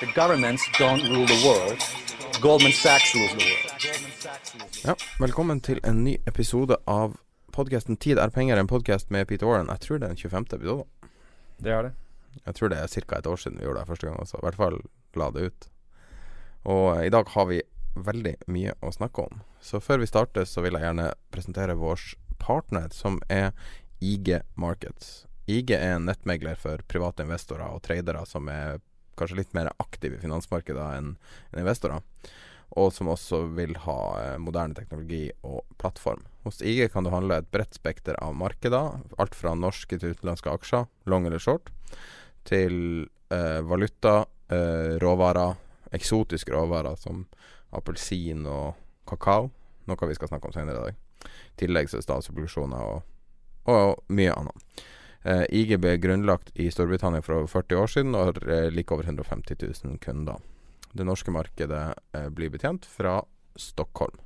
The governments don't rule the world. Goldman Sachs rules the world. Ja, velkommen til en ny episode av podkasten 'Tid er penger', en podkast med Peter Warren. Jeg tror det er den 25. episode. Det er det. Jeg tror det er ca. et år siden vi gjorde det første gang også. I hvert fall la det ut. Og i dag har vi veldig mye å snakke om. Så før vi starter, så vil jeg gjerne presentere vår partner, som er IG Markets. IG er en nettmegler for private investorer og tradere som er kanskje litt mer aktive i finansmarkedet enn en investorer. Og som også vil ha eh, moderne teknologi og plattform. Hos IG kan du handle et bredt spekter av markeder. Alt fra norske til utenlandske aksjer, long eller short, til eh, valuta, eh, råvarer, eksotiske råvarer som appelsin og kakao. Noe vi skal snakke om senere i dag. I tillegg så er statsobligasjoner og, og mye annet. Eh, IG ble grunnlagt i Storbritannia for over 40 år siden og har eh, like over 150 000 kunder. Det norske markedet eh, blir betjent fra Stockholm.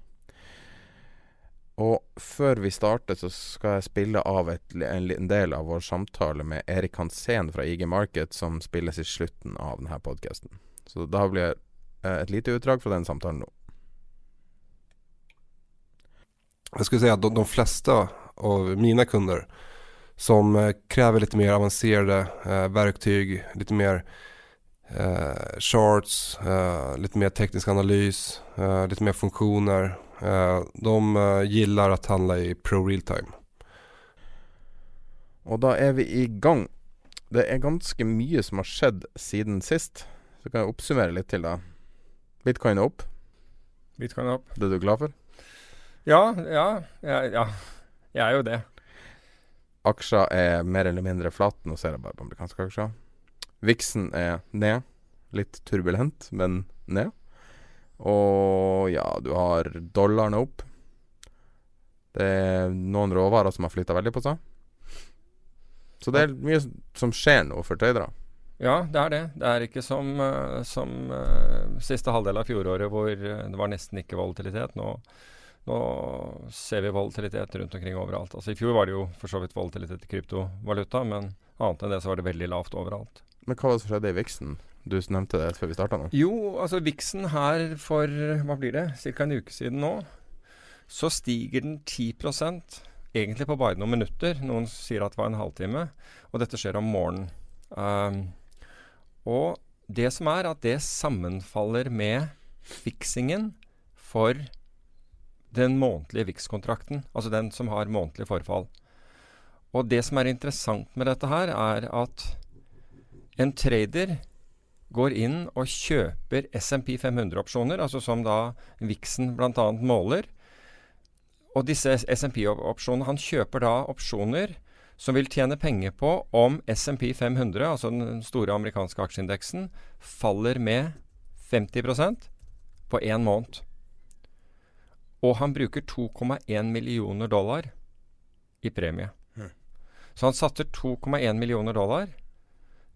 Og før vi starter, så skal jeg spille av et, en del av vår samtale med Erik Hansen fra IG Market, som spilles i slutten av denne podkasten. Så da blir eh, et lite utdrag fra den samtalen nå. Jeg skulle si at de, de fleste av mine kunder som krever kräver lite mer avancerade eh, verktyg, lite mer eh, charts, eh, lite mer teknisk analys, eh, lite mer funktioner. Eh, de eh, gillar att handla i pro real time. Og da er vi i gang. Det er ganske mye som har skjedd siden sist. Så kan jeg oppsummere litt til, da. Bitcoin er opp. Bitcoin er opp. Det er du glad for? Ja, ja, ja, ja. Jeg er jo det. Aksjer er mer eller mindre flat. Nå ser jeg bare på amerikanske aksjer. Vixen er ned. Litt turbulent, men ned. Og ja, du har dollaren er opp. Det er noen råvarer som har flytta veldig på seg. Så det er mye som skjer nå for tradere. Ja, det er det. Det er ikke som, eh, som uh, siste halvdel av fjoråret hvor eh, det var nesten ikke volatilitet. Nå, nå ser vi volatilitet rundt omkring overalt. Altså I fjor var det jo for så vidt volatilitet i kryptovaluta, men annet enn det så var det veldig lavt overalt. Men hva var det som skjedde i Vixen? Du nevnte det før vi starta nå. Jo, altså Vixen her for hva blir det, ca. en uke siden nå, så stiger den 10% egentlig på bare noen minutter. Noen sier at det var en halvtime. Og dette skjer om morgenen. Um, og det som er, at det sammenfaller med fiksingen for den månedlige VIX-kontrakten. Altså den som har månedlig forfall. Og det som er interessant med dette her, er at en trader går inn og kjøper SMP 500-opsjoner, altså som da Vixen bl.a. måler. Og disse SMP-opsjonene Han kjøper da opsjoner som vil tjene penger på om SMP 500, altså den store amerikanske aksjeindeksen, faller med 50% på én måned. Og han bruker 2,1 millioner dollar i premie. Så han satte 2,1 millioner dollar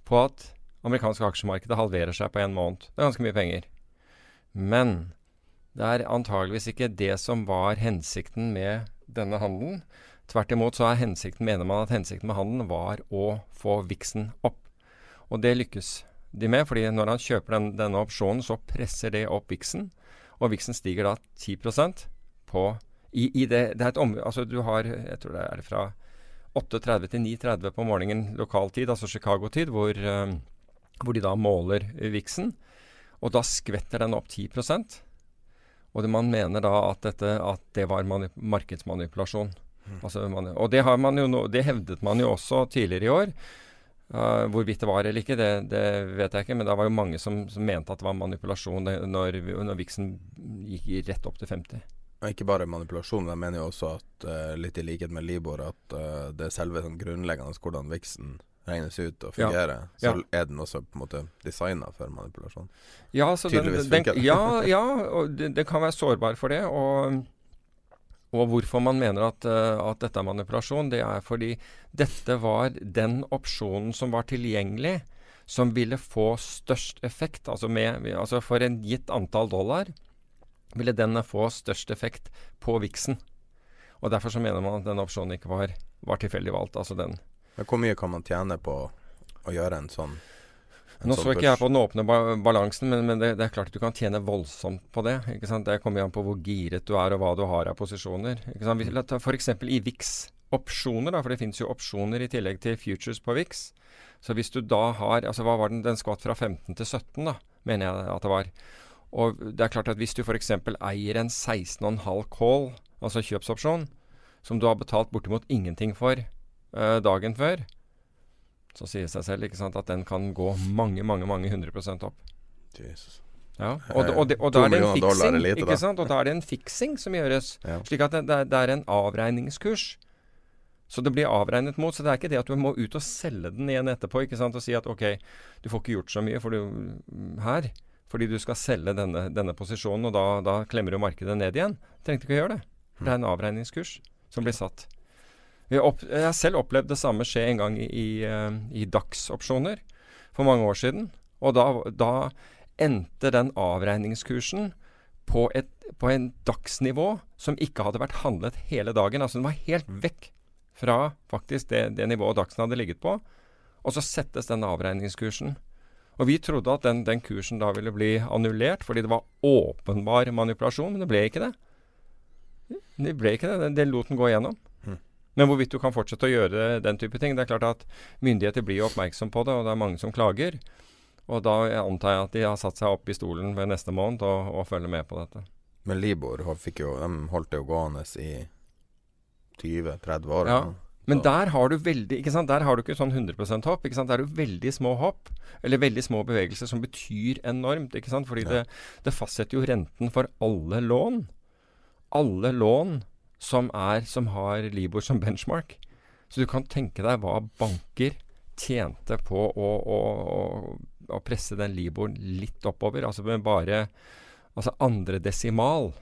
på at amerikanske aksjemarkedet halverer seg på en måned. Det er ganske mye penger. Men det er antageligvis ikke det som var hensikten med denne handelen. Tvert imot så er hensikten, mener man at hensikten med handelen var å få viksen opp. Og det lykkes de med, fordi når han kjøper den, denne opsjonen, så presser det opp viksen. Og viksen stiger da 10 på I, i det, det er et område Altså, du har Jeg tror det er fra 8.30 til 9.30 på morgenen lokal tid, altså Chicago-tid, hvor, eh, hvor de da måler viksen. Og da skvetter den opp 10% Og det, man mener da at, dette, at det var mani- markedsmanipulasjon. Altså, man, og det, har man jo nå- det hevdet man jo også tidligere i år. Uh, hvorvidt det var eller ikke, det, det vet jeg ikke. Men det var jo mange som, som mente at det var manipulasjon når, når viksen gikk rett opp til 50. Ikke bare manipulasjon, men jeg mener jo også at uh, litt i likhet med Libor, at uh, det er selve sånn grunnleggende hvordan viksen regnes ut og Ja. fungerer. Så Ja. er den også på en måte designa for manipulasjon. Ja, så den, den, ja, ja og det, det kan være sårbar for det. Og, og hvorfor man mener at, eh, at dette er manipulasjon, det er fordi dette var den opsjonen som var tilgjengelig, som ville få størst effekt. Altså, med, altså for en gitt antall dollar ville den få størst effekt på viksen. Og Derfor så mener man at denne opsjonen ikke var, var tilfeldig valgt. altså den Men hvor mye kan man tjene på å gjøre en sånn en Nå sånn så ikke jeg på den åpne ba balansen, men, men det, det er klart at du kan tjene voldsomt på det. ikke sant? Det kommer an på hvor giret du er og hva du har av posisjoner. ikke sant? F.eks. i VIX-opsjoner, da, for det finnes jo opsjoner i tillegg til futures på VIX. Så hvis du da har altså Hva var den? Den skvatt fra 15 til 17, da, mener jeg at det var. Og det er klart at hvis du f.eks. eier en 16,5 call, altså kjøpsopsjon, som du har betalt bortimot ingenting for eh, dagen før, så sier det seg selv ikke sant, at den kan gå mange, mange mange 100 opp. Jesus. Ja, og, og, og, og da er det en fiksing, lite, ikke sant? Og da er det en fiksing som gjøres. Ja. Slik at det, det, er, er en avregningskurs. Så det blir avregnet mot. Så det er ikke det at du må ut og selge den igjen etterpå ikke sant? og si at ok, du får ikke gjort så mye for du, mm, her. Fordi du skal selge denne, denne posisjonen, og da, da klemmer du markedet ned igjen. Trengte ikke å gjøre det. For det er en avregningskurs som blir satt. Jeg har selv opplevd det samme skje en gang i, i, eh, i DAX-opsjoner for mange år siden. Og da, da endte den avregningskursen på, et, på en dagsnivå som ikke hadde vært handlet hele dagen. Altså den var helt vekk fra faktisk det, det nivået Dagsen hadde ligget på. Og så settes den avregningskursen. Og vi trodde at den, den kursen da ville bli annullert fordi det var åpenbar manipulasjon, men det ble ikke det. Det ble ikke det. Den lot den gå igjennom. Men hvorvidt du kan fortsette å gjøre den type ting Det er klart at myndigheter blir oppmerksom på det, og det er mange som klager. Og da antar jeg at de har satt seg opp i stolen ved neste måned og, og følger med på dette. Men Libor jo, de holdt det jo gående i 20-30 år. Ja. Men der har du veldig ikke sant? Der har du ikke sånn 100 hopp. ikke sant? Der er du veldig små hopp, eller veldig små bevegelser, som betyr enormt. ikke sant? Fordi det, det fastsetter jo renten for alle lån. Alle lån som, er, som har Libor som benchmark. Så du kan tenke deg hva banker tjente på å, å, å, å presse den Liboren litt oppover. Altså med bare altså andre desimal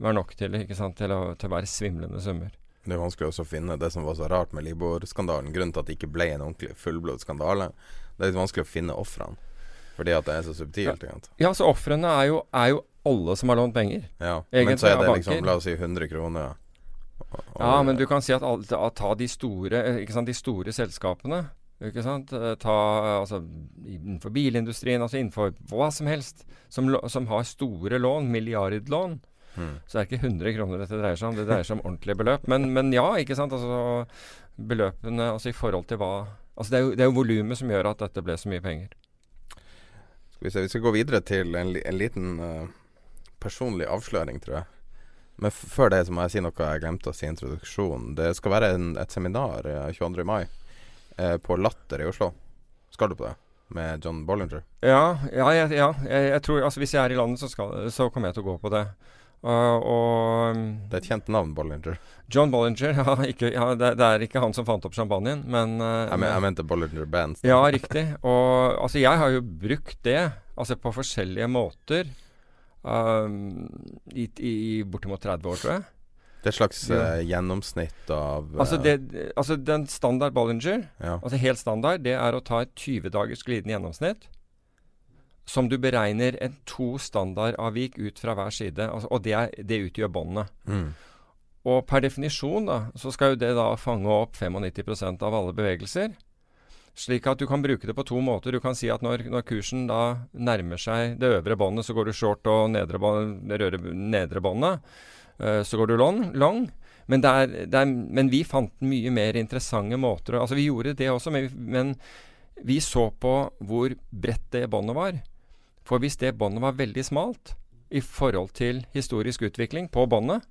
var nok til, ikke sant? til, å, til å være svimlende summer. Det er vanskelig også å finne det som var så rart med Libor-skandalen. Grunnen til at det ikke ble en ordentlig fullblods skandale. Det er litt vanskelig å finne ofrene. Fordi at det er så subtilt. Ja. Ja, så ofrene er, er jo alle som har lånt penger. Ja. Egentlig Men så er det liksom, la oss si 100 kroner. Og- Ja, men du kan si at, at ta de store, ikke sant, de store selskapene. Ikke sant? Eh, Ta altså innenfor bilindustrien, altså innenfor hva som helst, som, som har store lån, milliardlån. Mm. Så er ikke 100 kroner dette dreier seg om, det dreier seg om ordentlige beløp. Men, men ja, ikke sant. Altså beløpene altså i forhold til hva Altså det er jo, det er jo volumet som gjør at dette ble så mye penger. Skal vi se, vi skal gå videre til en, en liten uh, personlig avsløring, tror jeg. Men før det så må jeg si noe jeg glemte å si i introduksjonen. Det skal være en, et seminar eh, 22. mai eh, på Latter i Oslo. Skal du på det? Med John Bollinger. Ja, ja, jeg, ja jeg, jeg tror Altså hvis jeg er i landet, så, skal, så kommer jeg til å gå på det. Uh, og um, Det er et kjent navn, Bollinger. John Bollinger ja, ikke, ja, det, det er ikke han som fant opp champagnen, men uh, Jeg, men, jeg mente Bollinger Bands. Ja, riktig. Og altså, jeg har jo brukt det altså på forskjellige måter um, i, i bortimot 30 år, tror jeg. Det er et slags Ja. uh, gjennomsnitt av Altså, det, altså den standard Bollinger, ja. altså helt standard, det er å ta et 20 dagers glidende gjennomsnitt. Som du beregner en to standardavvik ut fra hver side. Altså, og det, er, det utgjør båndet. Mm. Og per definisjon da, så skal jo det da fange opp 95% av alle bevegelser. Slik at du kan bruke det på to måter. Du kan si at når, når kursen da nærmer seg det øvre båndet, så går du short og nedre, nedre båndet. Uh, så går du long. long. Men, det er, det er, men, vi fant mye mer interessante måter Altså, vi gjorde det også, men, men vi så på hvor bredt det båndet var. For hvis det båndet var veldig smalt i forhold til historisk utvikling på båndet,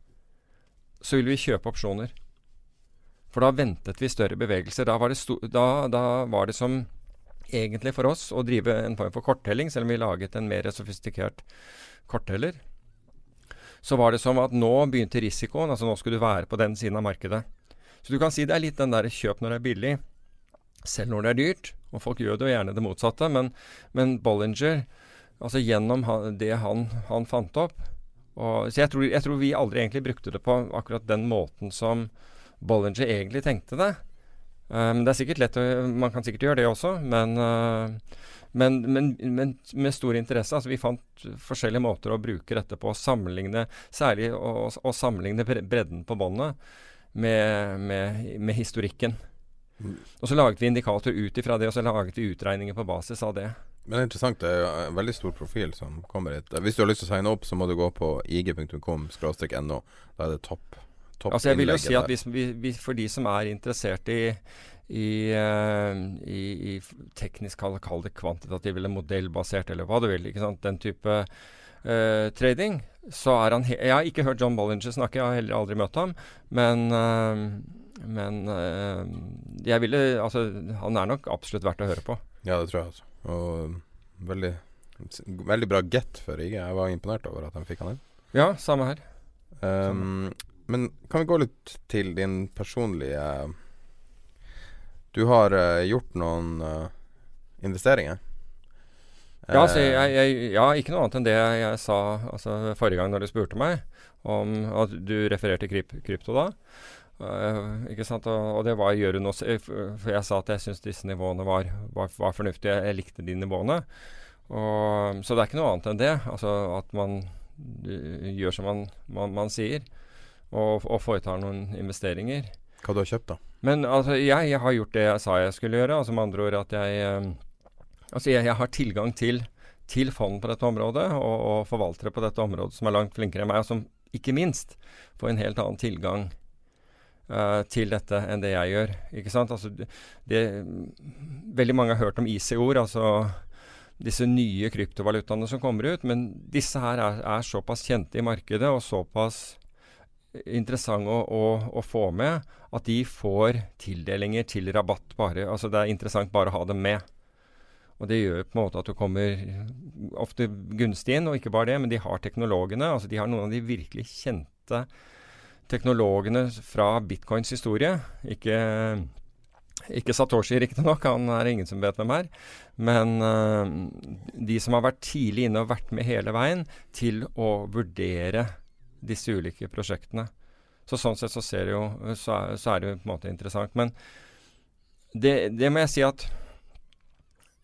så ville vi kjøpe opsjoner. For da ventet vi større bevegelser. Da var da, da var det som egentlig for oss å drive en form for korttelling, selv om vi laget en mer sofistikert kortteller. Så var det som at nå begynte risikoen. Altså nå skulle du være på den siden av markedet. Så du kan si det er litt den der kjøp når det er billig, selv når det er dyrt. Og folk gjør det jo gjerne det motsatte. Men, men Bollinger, altså gjennom det han, han fant opp og, Så jeg tror, jeg tror vi aldri egentlig brukte det på akkurat den måten som Bollinger egentlig tenkte det. Um, det er sikkert lett å, Man kan sikkert gjøre det også, men, uh, men, men, men, med stor interesse. Altså, vi fant forskjellige måter å bruke dette på. Sammenligne, særlig å, å sammenligne bredden på båndet med, med, med, historikken. Mm. Og så laget vi indikator ut ifra det, og så laget vi utregninger på basis av det. Men det er interessant. Det er en veldig stor profil som kommer hit. Hvis du har lyst til å signe opp, så må du gå på ig.com no. Da er det topp Altså jeg vil jo si at hvis, hvis, For de som er interessert i, i, uh, i, i teknisk kall, kall, det kvantitativ eller modellbasert eller hva du vil, ikke sant? den type uh, trading, så er han Jeg har ikke hørt John Bollinger snakke, jeg har heller aldri møtt ham, men uh, men jeg ville Altså, han er nok absolutt verdt å høre på. Ja, det tror jeg altså. Og veldig, veldig bra get for IG. Jeg var imponert over at de fikk han inn. Ja, samme her. Um, men kan vi gå litt til din personlige Du har uh, gjort noen uh, investeringer? Ja, altså, jeg, jeg, ja, ikke noe annet enn det jeg sa altså, forrige gang når du spurte meg om at du refererte kryp, krypto da. Uh, ikke sant? Og, og, det var gjøre noe For jeg sa at jeg syns disse nivåene var, var, var fornuftige. Jeg, jeg, likte de nivåene. Og, så det er ikke noe annet enn det. Altså at man gjør som man, man, man sier og, og foretar noen investeringer. Hva du har kjøpt, da? Men altså, jeg, jeg, har gjort det jeg sa jeg skulle gjøre. Altså med andre ord at jeg eh, Altså jeg, jeg, har tilgang til, til fond på dette området, og, og, forvaltere på dette området som er langt flinkere enn meg, og som ikke minst får en helt annen tilgang uh, til dette enn det jeg gjør. Ikke sant? Altså, det, veldig mange har hørt om IC-ord, altså disse nye kryptovalutaene som kommer ut, men disse her er, er såpass kjente i markedet og såpass interessante å, å, å, få med at de får tildelinger til rabatt bare. Altså det er interessant bare å ha dem med. Og det gjør på en måte at du kommer ofte gunstig inn, og ikke bare det, men de har teknologene. Altså de har noen av de virkelig kjente teknologene fra bitcoins historie. Ikke, ikke Satoshi, riktignok, han er ingen som vet hvem er. Men uh, de som har vært tidlig inne og vært med hele veien til å vurdere disse ulike prosjektene. Så sånn sett så, ser jo, så, er, så er det jo på en måte interessant. Men det, det må jeg si at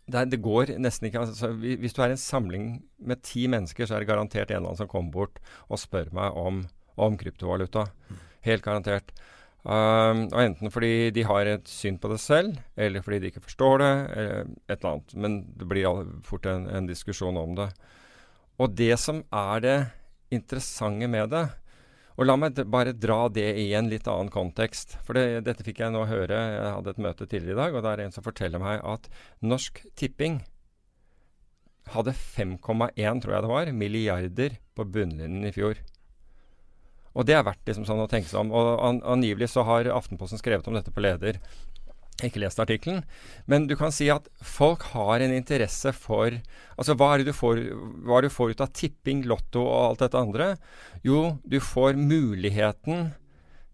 det, det, går nesten ikke altså, Hvis du er en samling med ti mennesker, så er det garantert en eller annen som kommer bort og spør meg om, om kryptovaluta. Helt garantert. Um, og Enten fordi de har et syn på det selv, eller fordi de ikke forstår det, eller et eller annet. Men det blir fort en, en diskusjon om det. Og det som er det interessante med det. Og la meg bare dra det i en litt annen kontekst. For det, dette fikk jeg nå høre. Jeg hadde et møte tidligere i dag, og det er en som forteller meg at Norsk Tipping hadde 5,1, tror jeg det var, milliarder på bunnlinjen i fjor. Og det er verdt liksom sånn å tenke seg om. Og an, angivelig så har Aftenposten skrevet om dette på leder ikke lest artikkelen. Men du kan si at folk har en interesse for Altså, hva er det du får, hva du får ut av tipping, lotto og alt dette andre? Jo, du får muligheten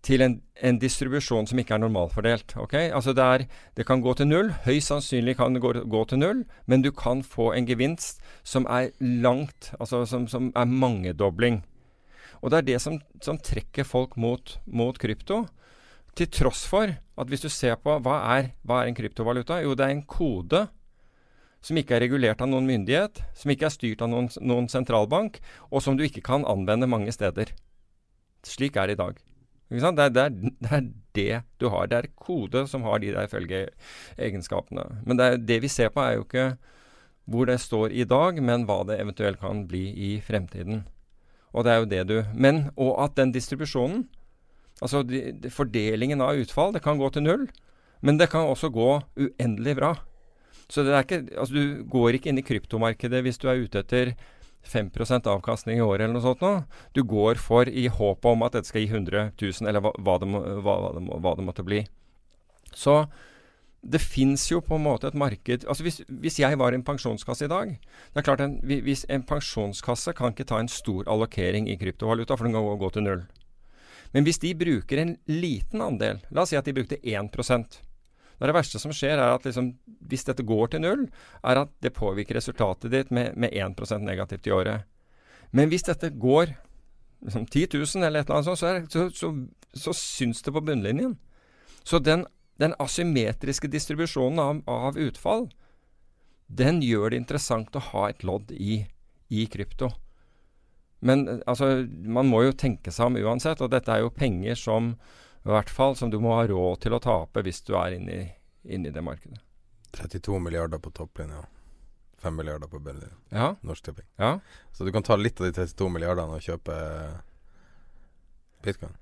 til en, en distribusjon som ikke er normalfordelt. Okay? Altså det, er, det, kan gå til null. Høyst sannsynlig kan det gå, gå, til null, men du kan få en gevinst som er langt Altså som, som er mangedobling. Og det er det som, som trekker folk mot, mot krypto. Til tross for at hvis du ser på hva er, hva er en kryptovaluta? Jo, det er en kode som ikke er regulert av noen myndighet, som ikke er styrt av noen, noen sentralbank, og som du ikke kan anvende mange steder. Slik er det i dag. Det er, det, er, det er, det du har. Det er kode som har de der følgeegenskapene. Men det, det, vi ser på, er jo ikke hvor det står i dag, men hva det eventuelt kan bli i fremtiden. Og det er jo det du Men, og at den distribusjonen, altså de, de, fordelingen av utfall, det kan gå til null. Men det kan også gå uendelig bra. Så det er ikke, altså du går ikke inn i kryptomarkedet hvis du er ute etter 5 avkastning i året eller noe sånt noe. Du går for i håp om at dette skal gi 100 000, eller hva, hva, det, må, hva, det, må, hva det, måtte bli. Så det fins jo på en måte et marked altså hvis, hvis, jeg var en pensjonskasse i dag det er klart en, hvis En pensjonskasse kan ikke ta en stor allokering i kryptovaluta, for den kan gå, til null. Men hvis de bruker en liten andel, la oss si at de brukte 1% det, det verste som skjer, er at liksom, hvis dette går til null, er at det påvirker resultatet ditt med, med 1% negativt i året. Men hvis dette går liksom, 10 000 eller et eller annet sånt, så, så, så, så syns det på bunnlinjen. Så den, den asymmetriske distribusjonen av, av, utfall, den gjør det interessant å ha et lodd i, i krypto. Men altså, man må jo tenke seg om uansett, og dette er jo penger som i hvert fall som du må ha råd til å tape hvis du er inne i, det markedet. 32 milliarder på topplinja. 5 milliarder på bunnlinja. Ja. Norsk Tipping. Ja. Så du kan ta litt av de 32 milliardene og kjøpe bitcoin?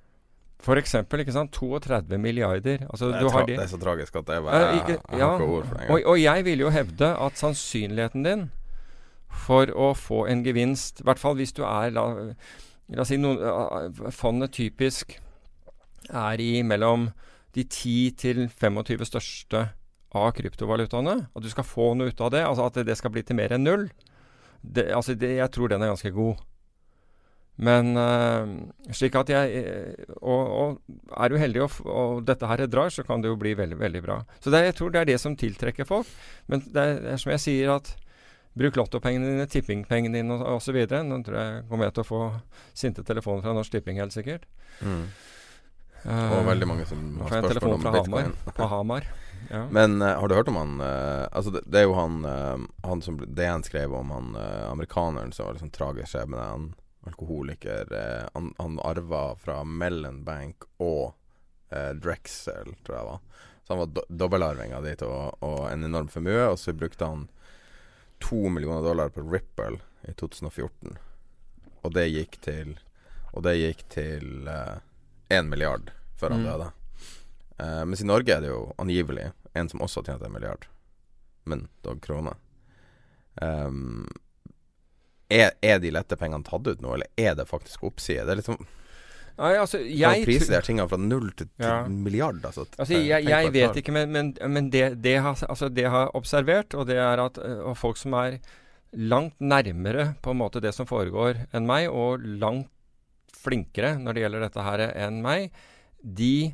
For eksempel, ikke sant. 32 milliarder. Altså, det, er det, er så tragisk at det er bare, jeg, jeg, har ikke ord for det Og, og jeg vil jo hevde at sannsynligheten din for å få en gevinst, i hvert fall hvis du er La, la oss si noen, fondet typisk er i mellom de 10 til 25 største av kryptovalutaene. At du skal få noe ut av det. Altså at det skal bli til mer enn null. Det, altså det, jeg tror den er ganske god. Men uh, slik at jeg og, og, er du heldig og, og, dette her drar, så kan det jo bli veldig, veldig bra. Så det, jeg tror det er det som tiltrekker folk. Men det er, det er som jeg sier at Bruk lottopengene dine, tippingpengene dine osv. Nå tror jeg kommer jeg til å få sinte telefoner fra Norsk Tipping, helt sikkert. Mm. Uh, og veldig mange som har spørsmål om bitcoin. Hamar, på Hamar. Ja. Men uh, har du hørt om han uh, Altså det, det, er jo han Han som DN skrev om han amerikaneren som var liksom tragisk skjebne. Han alkoholiker. han, han arva fra Mellon Bank og Drexel, tror jeg var. Så han var do dobbelarving av de to, og, og en enorm formue. Og så brukte han to millioner dollar på Ripple i 2014. Og det gikk til Og det gikk til én milliard før han mm. døde. Eh, mens i Norge er det jo angivelig en som også har tjent en milliard, men dog kroner. Um, er, er, de lette pengene tatt ut nå, eller er det faktisk oppside? Det er liksom Nei, altså, jeg priser de tingene fra null til, til ja. milliard. Altså, altså jeg, jeg vet ikke, men, men, men det, det, har, altså, det, har, observert, og det er at og folk som er langt nærmere på en måte det som foregår enn meg, og langt flinkere når det gjelder dette her enn meg, de,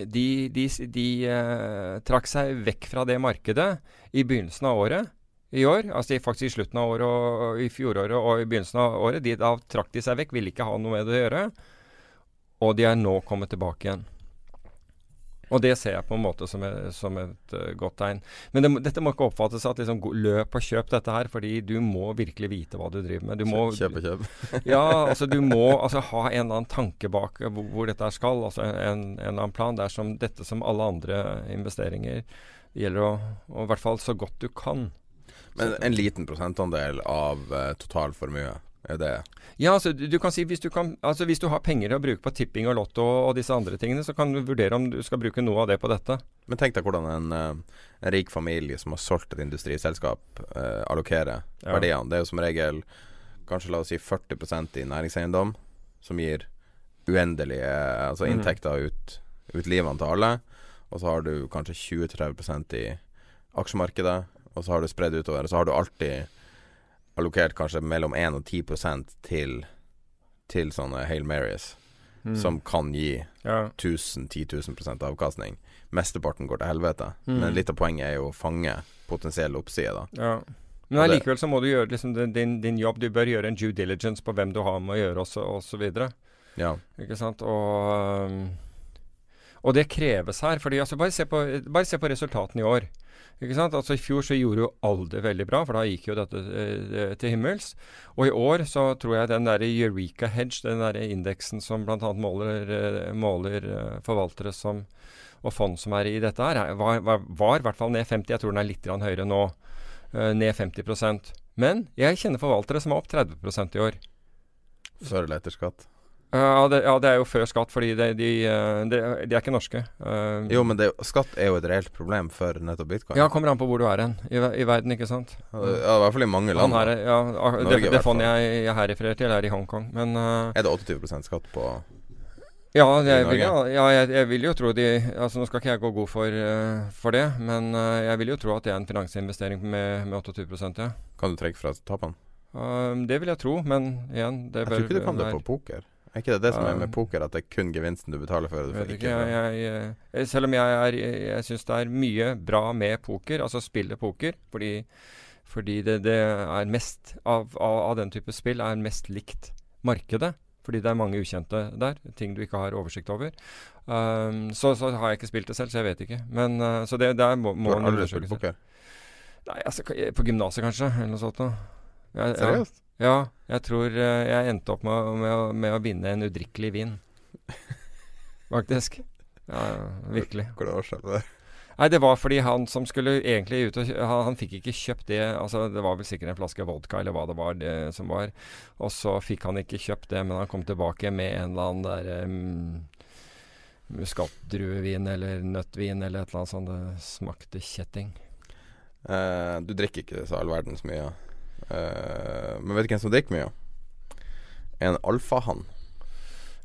de, de, de uh, trakk seg vekk fra det markedet i begynnelsen av året i år. Altså faktisk i slutten av året og i fjoråret og i begynnelsen av året. De, da trakk de seg vekk, ville ikke ha noe med det å gjøre. Og de er nå kommet tilbake igjen. Og det ser jeg på en måte som, et, som et uh, godt tegn. Men det, dette må ikke oppfattes at liksom, løp og kjøp dette her, fordi du må virkelig vite hva du driver med. Du må, kjøp og kjøp. ja, altså du må altså, ha en eller annen tanke bak hvor, hvor dette skal. Altså en, en, eller annen plan. Det er som dette som alle andre investeringer. Det gjelder å, å i hvert fall så godt du kan. Men en liten prosentandel av uh, total formue er det Ja, altså du, kan si hvis du, kan, altså, hvis du har penger å bruke på tipping og lotto og disse andre tingene, så kan du vurdere om du skal bruke noe av det på dette. Men tenk deg hvordan en, uh, en rik familie som har solgt et industriselskap, uh, allokerer ja. verdiene. Det er jo som regel kanskje la oss si 40% i næringseiendom, som gir uendelige altså mhm. inntekter ut, ut livene til alle. Og så har du kanskje 20-30% i aksjemarkedet, og så har du spredd utover. Og så har du alltid allokert kanskje mellom 1 og 10% til, til sånne Hail Marys, mm. som kan gi ja. 1000-10 000 avkastning. Mesteparten går til helvete, mm. men litt av poenget er jo å fange potensiell oppside, da. Ja. Men allikevel så må du gjøre liksom, din, din, jobb. Du bør gjøre en due diligence på hvem du har med å gjøre, og så videre. Ja. Ikke sant? Og, um, og det kreves her. fordi altså, bare, se på, bare se på resultatene i år. Ikke sant? Altså I fjor så gjorde jo alle veldig bra, for da gikk jo dette eh, til himmels. Og i år så tror jeg den der Eureka Hedge, den der indeksen som bl.a. måler, eh, måler eh, forvaltere som, og fond som er i dette her, var, var, var, i hvert fall ned 50. Jeg tror den er litt høyere nå. Eh, ned 50% Men jeg kjenner forvaltere som er opp 30% i år. Før eller etter skatt? Ja det, ja, det er jo før skatt, fordi de, de, eh, de, de er ikke norske. Uh, Jo, men det, skatt er jo et reelt problem for nettopp bitcoin. Ja, kommer an på hvor du er hen i, i verden, ikke sant. Ja, I hvert fall i mange land. Her, er- ja, Norge det, det fondet jeg, jeg her refererer til, er i Hongkong. Men uh, Er det 28% skatt på ja, jeg vil, ja, ja jeg, jeg vil jo tro de Altså Nå skal ikke jeg gå god for, uh, for det, men uh, jeg vil jo tro at det er en finansinvestering med, med 28 ja. Kan du trekke fra tapene? Uh, det vil jeg tro, men igjen det Jeg tror ikke du kan det på poker. Er ikke det det som er med poker, at det er kun gevinsten du betaler for? Du ikke jeg, jeg, jeg, selv om jeg, er, jeg, syns det er mye bra med poker, altså spille poker, fordi, fordi det, det er mest av, av, av den type spill er mest likt markedet. Fordi det er mange ukjente der, ting du ikke har oversikt over. Um, så, så har jeg ikke spilt det selv, så jeg vet ikke. Men uh, Så det der må, Du har aldri spilt poker? Nei, altså, på gymnaset kanskje, eller noe sånt noe. Seriøst? Ja, jeg tror eh, jeg endte opp med, med, å- med å vinne en udrikkelig vin. Faktisk. Ja, ja, virkelig. Hvordan skjedde det? Nei, det var fordi han som skulle egentlig ut og han, han fikk ikke kjøpt det Altså, det var vel sikkert en flaske vodka eller hva det var det som var. Og så fikk han ikke kjøpt det, men han kom tilbake med en eller annen der um, muskatdruevin eller nøttvin eller et eller annet sånt. Det smakte kjetting. Eh, du drikker ikke så all verdens mye. Eh, men vet du hvem som drikker mye? En alfahann.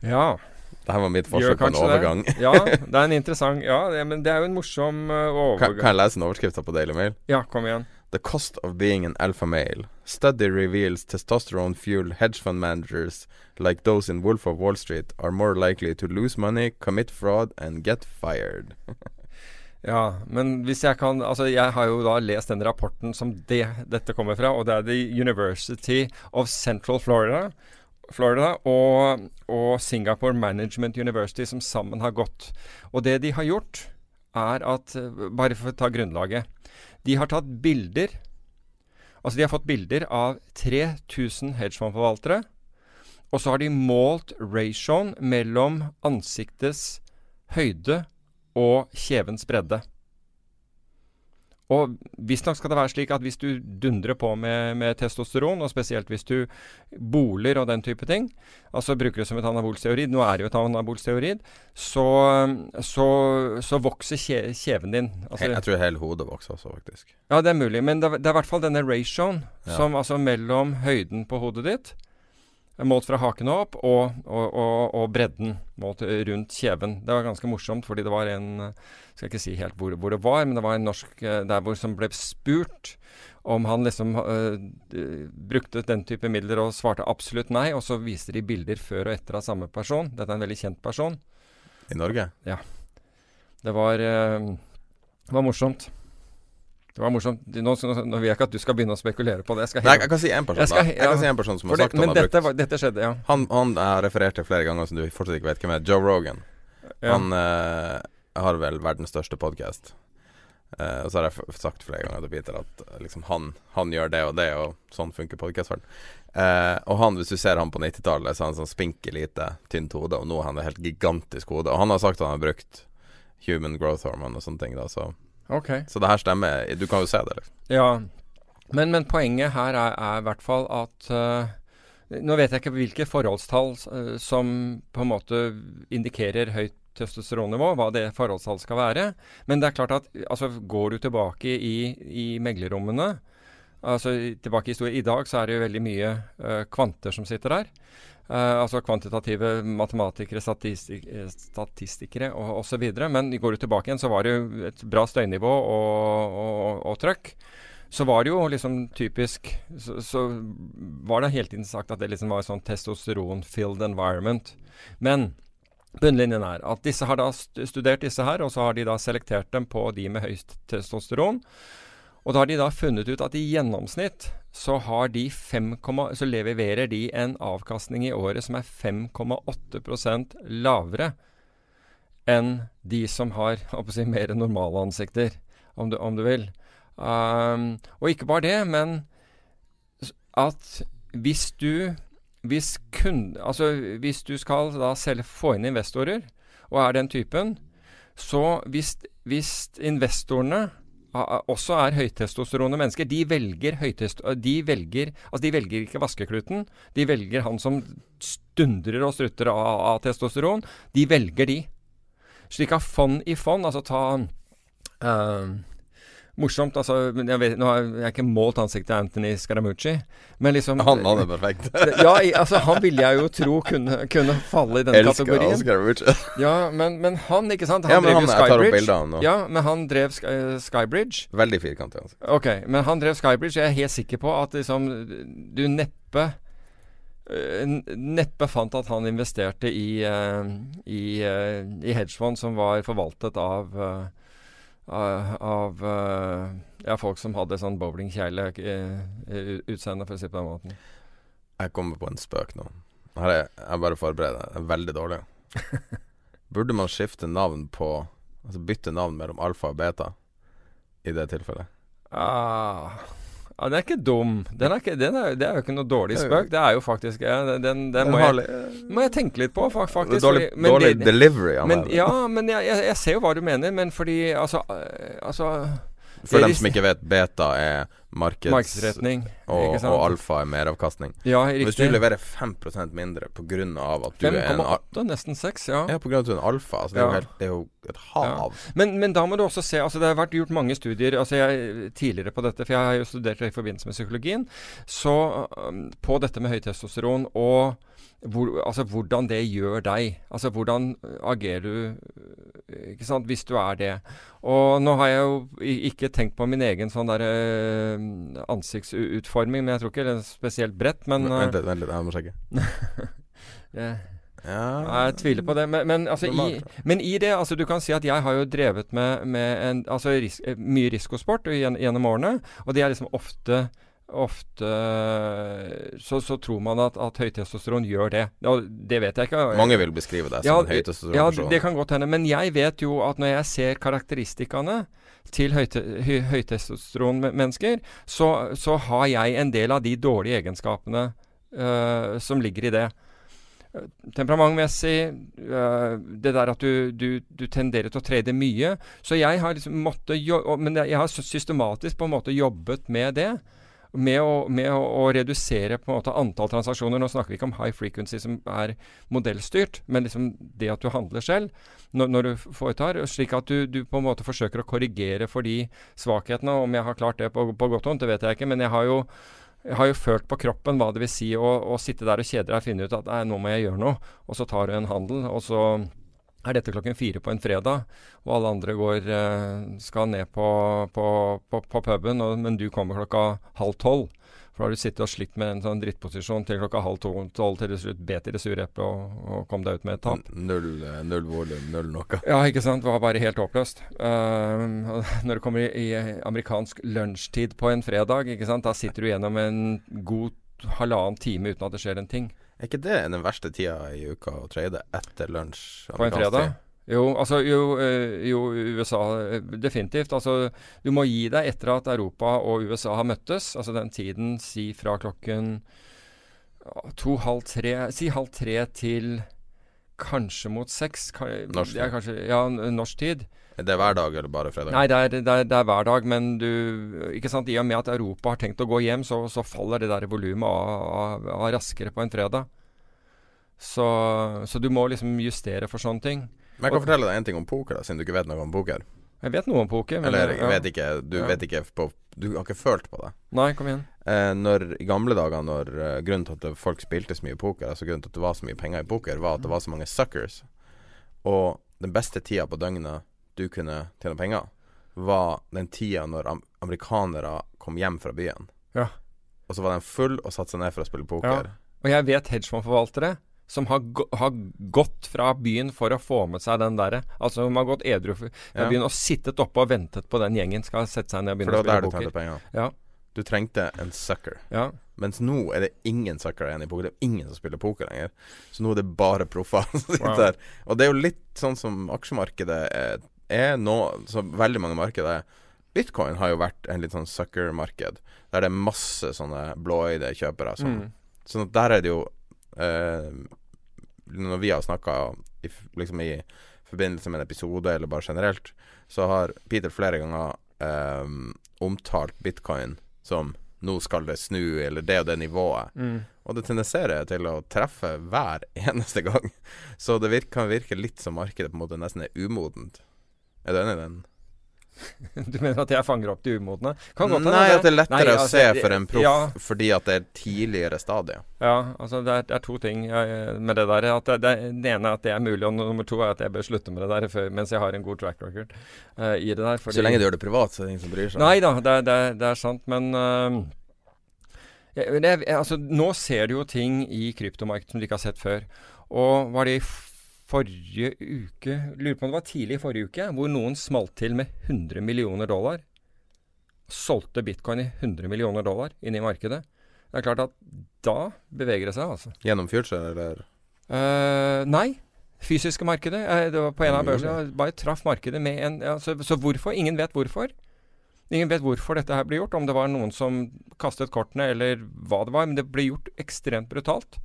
Ja. Dette var mitt forsøk på en overgang. det. Ja, det er en interessant Ja, det, men det er jo en morsom uh, Kan, overgang. kan jeg lese en overskrift på Daily Mail? Ja, kom igjen. The cost of being an alpha male. Study reveals testosterone fueled hedge fund managers like those in Wolf of Wall Street are more likely to lose money, commit fraud and get fired. Ja, men hvis jeg kan Altså, jeg har jo da lest den rapporten som det, dette kommer fra, og det er The University of Central Florida. Florida og, og Singapore Management University som sammen har gått. Og det de har gjort, er at Bare for å ta grunnlaget. De har tatt bilder Altså, de har fått bilder av 3000 hedgefondforvaltere. Og så har de målt ratioen mellom ansiktets høyde og kjevens bredde. Og visstnok skal det være slik at hvis du dundrer på med, med testosteron, og spesielt hvis du boler og den type ting, altså bruker det som et anabolsteorid, nå er det jo et anabolsteorid, så, så, så vokser kje, kjeven din. Altså, jeg tror hele hodet vokser også, faktisk. ja, det er mulig, men det, det er i hvert fall denne ratioen Ja. som altså mellom høyden på hodet ditt, målt fra haken opp, og, og, og, og bredden målt rundt kjeven. Det var ganske morsomt, fordi det var en Skal ikke si helt hvor, hvor det var, men det var en norsk eh, der hvor som ble spurt om han liksom øh, brukte den type midler, og svarte absolutt nei. Og så viste de bilder før og etter av samme person. Dette er en veldig kjent person. I Norge? Det var, øh, var morsomt. Det var morsomt. Nå, nå, vil jeg ikke at du skal begynne å spekulere på det. Jeg Nei, jeg kan si én person, Jeg skal da. he- Jeg kan si en person som har det, sagt han men har brukt dette, var, dette skjedde, ja. han, han har referert til flere ganger som du fortsatt ikke vet hvem er. Joe Rogan. ja. Han uh, har vel verdens største podkast. og så har jeg sagt flere ganger til Peter at eh, liksom han, han gjør det og det, og sånn funker podkastverden. Uh, og han, hvis du ser han på 90-tallet, så er han sånn spinkel lite, tynt hode, og nå har han et helt gigantisk hode. Og han har sagt at han har brukt human growth hormone og sånne ting, da, så, Ok. så det her stemmer. Du kan jo se det, liksom. Ja. Men, men poenget her er, er i hvert fall at uh, Nå vet jeg ikke hvilke forholdstall uh, som på en måte indikerer høyt testosteronnivå, hva det forholdstall skal være. Men det er klart at altså, går du tilbake i, i meglerrommene altså tilbake i historien, I dag så er det jo veldig mye uh, kvanter som sitter der. Eh, altså kvantitative matematikere, statistik, eh, statistikere og osv. Men går du tilbake igjen, så var det jo et bra støynivå og, og, og trøkk. Så var det jo liksom typisk Så, så var det hele tiden sagt at det liksom var sånn testosteron-filled environment. Men bunnlinjen er at disse har da studert disse her, og så har de da selektert dem på de med høyst testosteron. Og da har de da funnet ut at i gjennomsnitt så har de 5, så leverer de en avkastning i året som er 5,8% lavere enn de som har si, mer normale ansikter, om du, om du vil. Um, og ikke bare det, men at hvis du hvis, kun, altså hvis du skal da selv få inn investorer, og er den typen, så hvis, hvis investorene også er høytestosterone mennesker, de velger høytest... De velger Altså, de velger ikke vaskekluten. De velger han som stundrer og strutter av, av testosteron. De velger de. Slik at fond i fond, altså ta eh, Morsomt, altså jeg vet, Nå har jeg ikke målt ansiktet til Anthony Scaramucci, men liksom Han, hadde perfekt. ja, altså han ville jeg jo tro kunne, kunne falle i den Elsker kategorien. Elsker Scaramucci. Ja, men, men han, ikke sant? Han Ja, drev han, Skybridge. Ja, men han drev Sky, eh, Skybridge. Veldig firkantet. Altså. Ok, men han drev Skybridge. Jeg er helt sikker på at liksom du neppe eh, Neppe fant at han investerte i, uh, i, uh, i hedgefond som var forvaltet av eh, av, eh, ja, folk som hadde sånn bowlingkjegle-utseende, for å si det på den måten. Jeg kommer på en spøk nå. Her er jeg bare forbereder. Er veldig dårlig. Burde man skifte navn på Altså bytte navn mellom alfa og beta i det tilfellet? Ah, ja, den er ikke dum. Den er ikke, den er, det er jo ikke noe dårlig spøk. Det er jo faktisk ja, Den, den, må, jeg, må jeg tenke litt på, faktisk. dårlig fordi- men dårlig det- delivery. Men, ja, men jeg, jeg, jeg ser jo hva du mener, men fordi altså, øh, altså For dem som ikke vet, beta er markeds... Markedsretning. Og, og alfa er meravkastning. Ja, Hvis du riktig. leverer 5% mindre pga. at du er en al- 5,8, nesten 6, ja. Ja, pga. at du er en alfa. Altså, det, er jo helt, det er jo et hav. Men, men da må du også se altså Det har vært gjort mange studier altså jeg, tidligere på dette, for jeg har jo studert det i forbindelse med psykologien, så um, på dette med høytestosteron og hvor, altså hvordan det gjør deg. Altså hvordan agerer du øh, ikke sant, hvis du er det. Og nå har jeg jo ikke tenkt på min egen sånn der øh, ansiktsutforming, men jeg tror ikke det er spesielt bredt. Men Men, vent øh, litt, vent litt, jeg må sjekke. jeg, Ja jeg tviler på det. Men, men, altså, i, men i det altså, Du kan si at jeg har jo drevet med, med en, altså, ris eh, mye risikosport gjennom årene. Og det er liksom ofte Ofte så, så tror man at, at høytestosteron gjør det. Og det vet jeg ikke. Mange vil beskrive deg som høytestosteron ja, det kan godt hende. Men jeg vet jo at når jeg ser karakteristikkene til høyte, høy, høytestosteronmennesker, så, så har jeg en del av de dårlige egenskapene uh, som ligger i det. Temperamentmessig, øh, det der at du, du, du tenderer til å trede mye. Så jeg har liksom måttet Men jeg har systematisk på en måte jobbet med det. Med, å, med å, å redusere antall transaksjoner. Nå snakker vi ikke om high frequency som er modellstyrt, men liksom det at du handler selv når, når du foretar. Slik at du, du på en måte forsøker å korrigere for de svakhetene. Om jeg har klart det på, på godt hånd, det vet jeg ikke. Men jeg har jo jeg har jo følt på kroppen hva det vil si å, å sitte der og kjede deg og finne ut at nei, nå må jeg gjøre noe. Og så tar du en handel, og så er dette klokken fire på en fredag, og alle andre går, eh, skal ned på, på, på, på puben, og, men du kommer klokka halv tolv. For da har du sittet og slitt med en sånn drittposisjon til klokka halv to- tolv til du slutt bet i det sure eplet og, og kom deg ut med et tap. Null, eh, null volum, null noe. Ja, ikke sant. Det var bare helt håpløst. Uh, når det kommer i, i amerikansk lunsjtid på en fredag, ikke sant, da sitter du gjennom en god halvannen time uten at det skjer en ting. Er ikke det den verste tida i uka å trade etter lunsj? På en fredag? Jo, altså jo, eh, jo USA eh, definitivt. Altså du må gi deg etter at Europa og USA har møttes. Altså den tiden si fra klokken ja, to-halv tre Si halv tre til kanskje mot seks. Kan, Norsk det er kanskje, ja, norsk tid. Er det hver dag eller bare fredag? Nei, det er, det, er, det er hver dag, men du Ikke sant, I og med at Europa har tenkt å gå hjem, så, så faller det der volumet av, av, av raskere på en fredag. Så, så du må liksom justere for sånne ting. Men jeg kan fortelle deg en ting om poker, da, siden du ikke vet noe om poker. Jeg vet noe om poker. Men Eller ja. vet ikke, du Ja. vet ikke på Du har ikke følt på det. Nei, kom igjen. Eh, når, I gamle dager, når eh, grunnen til at folk spilte så mye poker, altså grunnen til at det var så mye penger i poker, var at det var så mange suckers. Og den beste tida på døgnet du kunne tjene penger, var den tida når am amerikanere kom hjem fra byen. Ja. Og så var de full og satte seg ned for å spille poker. Og jeg vet hedgefondforvaltere som har, har gått fra byen for å få med seg den derre. Altså de har gått edru fra Ja. byen og sittet oppe og ventet på den gjengen skal sette seg ned og For det var der å du spille tjente poker. penger. Ja. Du trengte en sucker. Ja. Mens nå er det ingen suckere igjen i poker. Det er ingen som spiller poker lenger. Så nå er det bare proffer som sitter Wow. der. Og det er jo litt sånn som aksjemarkedet er, er nå, så veldig mange markeder er. Bitcoin har jo vært en litt sånn sucker-marked, der det er masse sånne blåøyde kjøpere. Som, Mm. Sånn at der er det jo eh, Når vi har snakka liksom i forbindelse med en episode, eller bare generelt, så har Peter flere ganger eh, omtalt bitcoin som nå skal det snu, eller det og det nivået. Mm. Og det tendenserer til å treffe hver eneste gang. Så det virker, kan virke litt som markedet på en måte nesten er umodent. Er du enig i den? Du mener at jeg fanger opp de umodne? Nei, at det er lettere Nei, å altså, se for en proff Ja, fordi at det er tidligere stadie. ja altså det er, det er to ting jeg, med det der. Det, det, det ene er at det er mulig, og nummer to er at jeg bør slutte med det der før, mens jeg har en god track record uh, i det der. fordi- Så lenge du gjør det privat, så er det ingen som bryr seg. Nei da, det, er- sant, men uh, jeg, altså, Nå ser du jo ting i kryptomarkedet som du ikke har sett før. Og var det i forrige uke Lurer på om det var tidlig i forrige uke, hvor noen smalt til med 100 millioner dollar. Solgte bitcoin i 100 millioner dollar inn i markedet. Det er klart at da beveger det seg, altså. Gjennom Future, eller? Uh, nei. Fysiske markedet. Uh, det var på en av børsene. Bare traff markedet med en ja, så, så hvorfor? Ingen vet hvorfor. Ingen vet hvorfor dette her ble gjort. Om det var noen som kastet kortene, eller hva det var. Men det ble gjort ekstremt brutalt.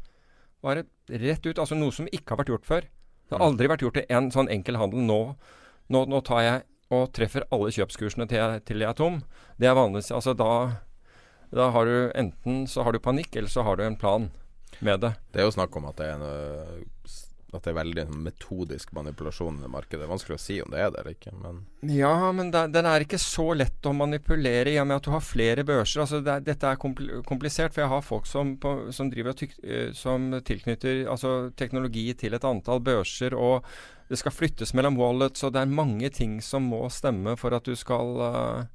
Bare rett ut. Altså noe som ikke har vært gjort før. Det har aldri vært gjort en sånn enkel handel. Nå, nå, nå tar jeg og treffer alle kjøpskursene til jeg, til jeg er tom. Det er vanligvis Altså da, da har du enten så har du panikk, eller så har du en plan med det. Det er jo snakk om at det er, en, at det er veldig metodisk manipulasjon i det markedet. Det er vanskelig å si om det er det eller ikke, men Ja, men det, den er ikke så lett å manipulere i og med at du har flere børser. Altså det, dette er komplisert, for jeg har folk som, på, som tyk, eh, som tilknytter altså, teknologi til et antall børser, og det skal flyttes mellom wallets, og det er mange ting som må stemme for at du skal uh,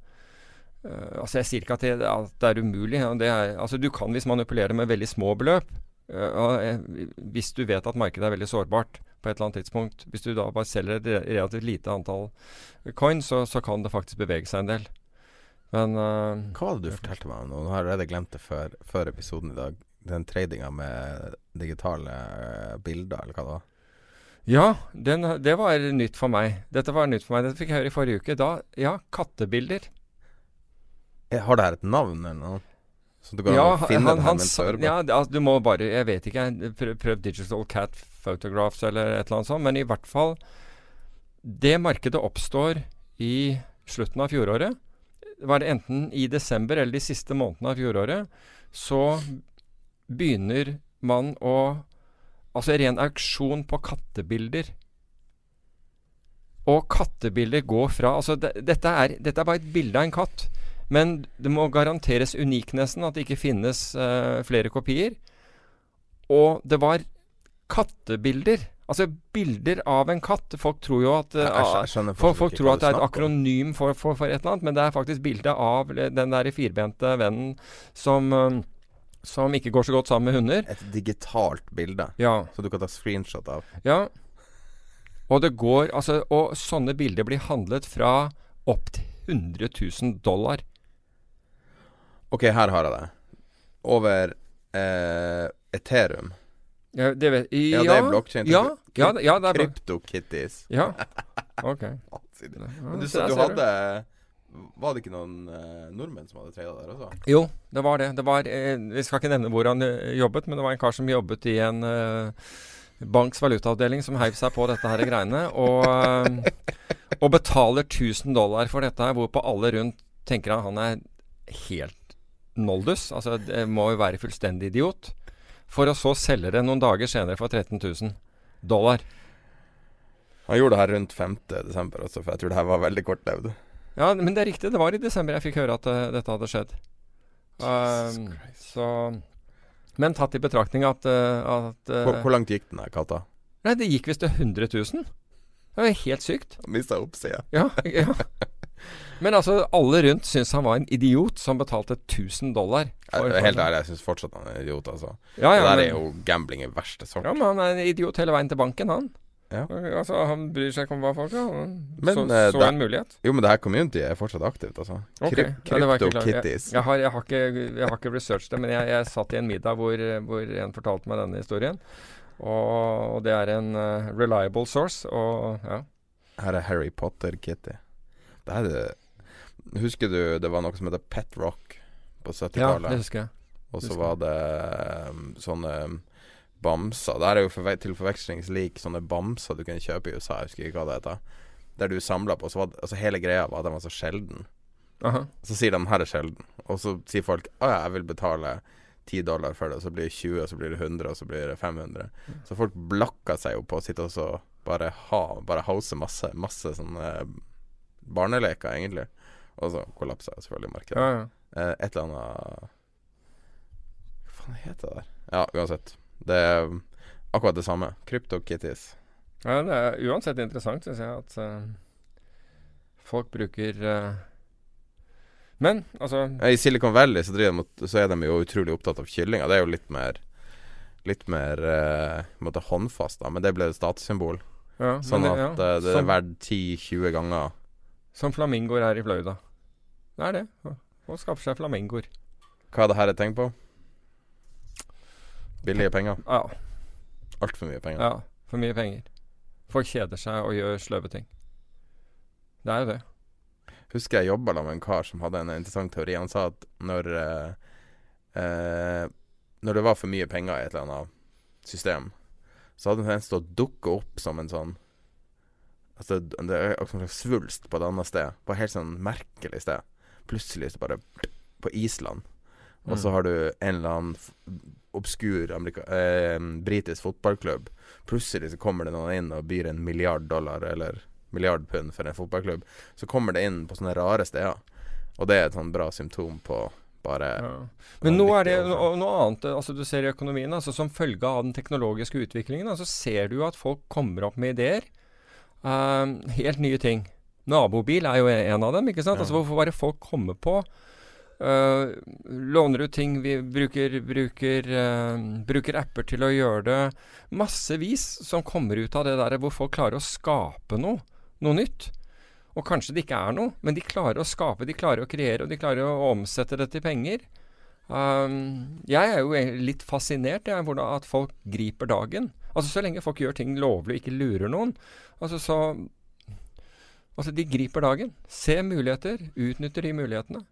Uh, Altså Jeg sier ikke at det, at det er umulig. Ja, Det er, altså Du kan visst manipulere med veldig små beløp. Eh, eh, hvis du vet at markedet er veldig sårbart på et eller annet tidspunkt. Hvis du da bare selger et relativt lite antall coins, så, så kan det faktisk bevege seg en del. Men uh, Hva var det du fortalte meg om? nå? Nå har jeg allerede glemt det før, før episoden i dag. Den tradinga med digitale eh, bilder, eller hva det var. ja, den, det var nytt for meg. Dette var nytt for meg. Dette fikk jeg høre i forrige uke. Da, ja, kattebilder. Eh, Har det her et navn eller noe? Så du kan Ja, finne han, den han, på? ja, altså, du må bare Jeg vet ikke. Prøv, prøv digital cat photographs eller et eller annet sånt. Men i hvert fall Det markedet oppstår i slutten av fjoråret. Var det enten i desember eller de siste månedene av fjoråret, så begynner man å Altså ren auksjon på kattebilder. Og kattebilder går fra Altså, det, dette, er, dette er bare et bilde av en katt. Men det må garanteres uniknessen, at det ikke finnes uh, flere kopier. Og det var kattebilder. Altså bilder av en katt. Folk tror jo at uh, Jeg- jeg jeg folk, folk tror at det er et akronym for, for, for et eller annet, men det er faktisk bilde av den der firbente vennen som, uh, som ikke går så godt sammen med hunder. Et digitalt bilde, Ja. så du kan ta screenshot av. Ja. Og det går Altså, og sånne bilder blir handlet fra opp til 100 000 dollar. Ok, her har jeg det. Over eh, Ethereum. Ja, det vet Ja, det er blockchain. Ja, ja, ja, det er Kryptokitties. Ja. Ok. Men du sa du hadde Var det ikke noen eh, nordmenn som hadde trada der også? Jo, det var det. det var, eh, vi skal ikke nevne hvor han eh, jobbet, men det var en kar som jobbet i en eh, banks valutaavdeling som heiv seg på dette her greiene, og, eh, og betaler 1000 dollar for dette hvorpå alle rundt tenker at han er helt noldus. Altså, det må jo være fullstendig idiot. For å så selge det noen dager senere for 13 000 dollar. Han gjorde det her rundt 5. desember også, for jeg tror det her var veldig kortlevd. Ja, men det er riktig. Det var i desember jeg fikk høre at uh, dette hadde skjedd. Um, så Men tatt i betraktning at, uh, at uh, Hvor, hvor langt gikk den her katta? Nei, det gikk visst til 100 000. Det var helt sykt. Mista oppsida. Ja, ja. Men altså, alle rundt syns han var en idiot som betalte 1000 dollar. Jeg er Helt ærlig, jeg syns fortsatt han er en idiot, altså. Ja, ja, det der men- er jo gambling i verste sort. Ja, men han er en idiot hele veien til banken, han. Ja. Altså, Han bryr seg ikke om hva folk har. Men, så, eh, så da- en mulighet. Jo, men det her communityet er fortsatt aktivt, altså. Ok, Kryp ja, jeg. Kryptokitties. Jeg, jeg, har, ikke, jeg har ikke researchet det, men jeg, jeg satt i en middag hvor, hvor en fortalte meg denne historien. Og, og det er en uh, reliable source. Og ja. Her er Harry Potter-Kitty. Det her er Husker du det var noe som heter Pet Rock på 70-tallet? det husker jeg. Og så var det um, sånne um, bamser. Det er jo forve til forvekslings lik sånne bamser du kunne kjøpe i USA, jeg husker ikke hva det heter. Der du samla på. Så var det, altså hele greia var at den var så sjelden. Aha. Så sier de 'her er sjelden', og så sier folk 'å ja, jeg vil betale 10 dollar for det', og så blir det 20, og så blir det 100, og så blir det 500. Så folk blakker seg jo på å sitte og så bare ha Bare house masse, masse sånne barneleker, egentlig. Og så kollapser selvfølgelig markedet. Ja, ja. Eh, et eller annet Hva faen heter det der? Ja, uansett. Det er akkurat det samme. CryptoKitties. ja, det er uansett interessant, syns jeg, at uh, folk bruker uh, Men altså I Silicon Valley så, mot- så er de jo utrolig opptatt av kyllinger. Det er jo litt mer Litt mer uh, håndfast, da. Men det ble et statssymbol. ja, Sånn at det- det er verdt 10-20 ganger. Som flamingoer her i Florida. Det er det. Folk skaffer seg flamingoer. Hva er det her et tegn på? Billige penger. Ja, Altfor mye penger. ja. For mye penger. Folk kjeder seg og gjør sløve ting. Det er jo det. Husker jeg jobba med en kar som hadde en interessant teori. Han sa at når eh, eh, Når det var for mye penger i et eller annet system, så hadde den tendens til å dukke opp som en sånn Altså det er en slags svulst på et annet sted. På et helt sånn merkelig sted. Plutselig så bare På Island. Og så Mm. har du en eller annen obskur amerika eh, britisk fotballklubb. Plutselig så kommer det noen inn og byr en milliard dollar eller milliard pund for en fotballklubb. Så kommer det inn på sånne rare steder. Og det er et sånn bra symptom på bare Ja. Men nå er det vanvittig no, noe annet eh, altså du ser i økonomien. Altså Som følge av den teknologiske utviklingen altså ser du at folk kommer opp med ideer. Eh, helt nye ting. Nabobil er jo en av dem. ikke sant? Ja. Altså Hvorfor bare folk kommer på Uh, Låner ut ting, vi bruker, bruker, uh, bruker apper til å gjøre det. Massevis som kommer ut av det der hvor folk klarer å skape noe. Noe nytt. Og kanskje det ikke er noe, men de klarer å skape, de klarer å kreere, og de klarer å omsette det til penger. Um, jeg er jo e- litt fascinert jeg, hvordan at folk griper dagen. Altså Så lenge folk gjør ting lovlig og ikke lurer noen. Altså så Altså De griper dagen. Se muligheter, utnytter de mulighetene.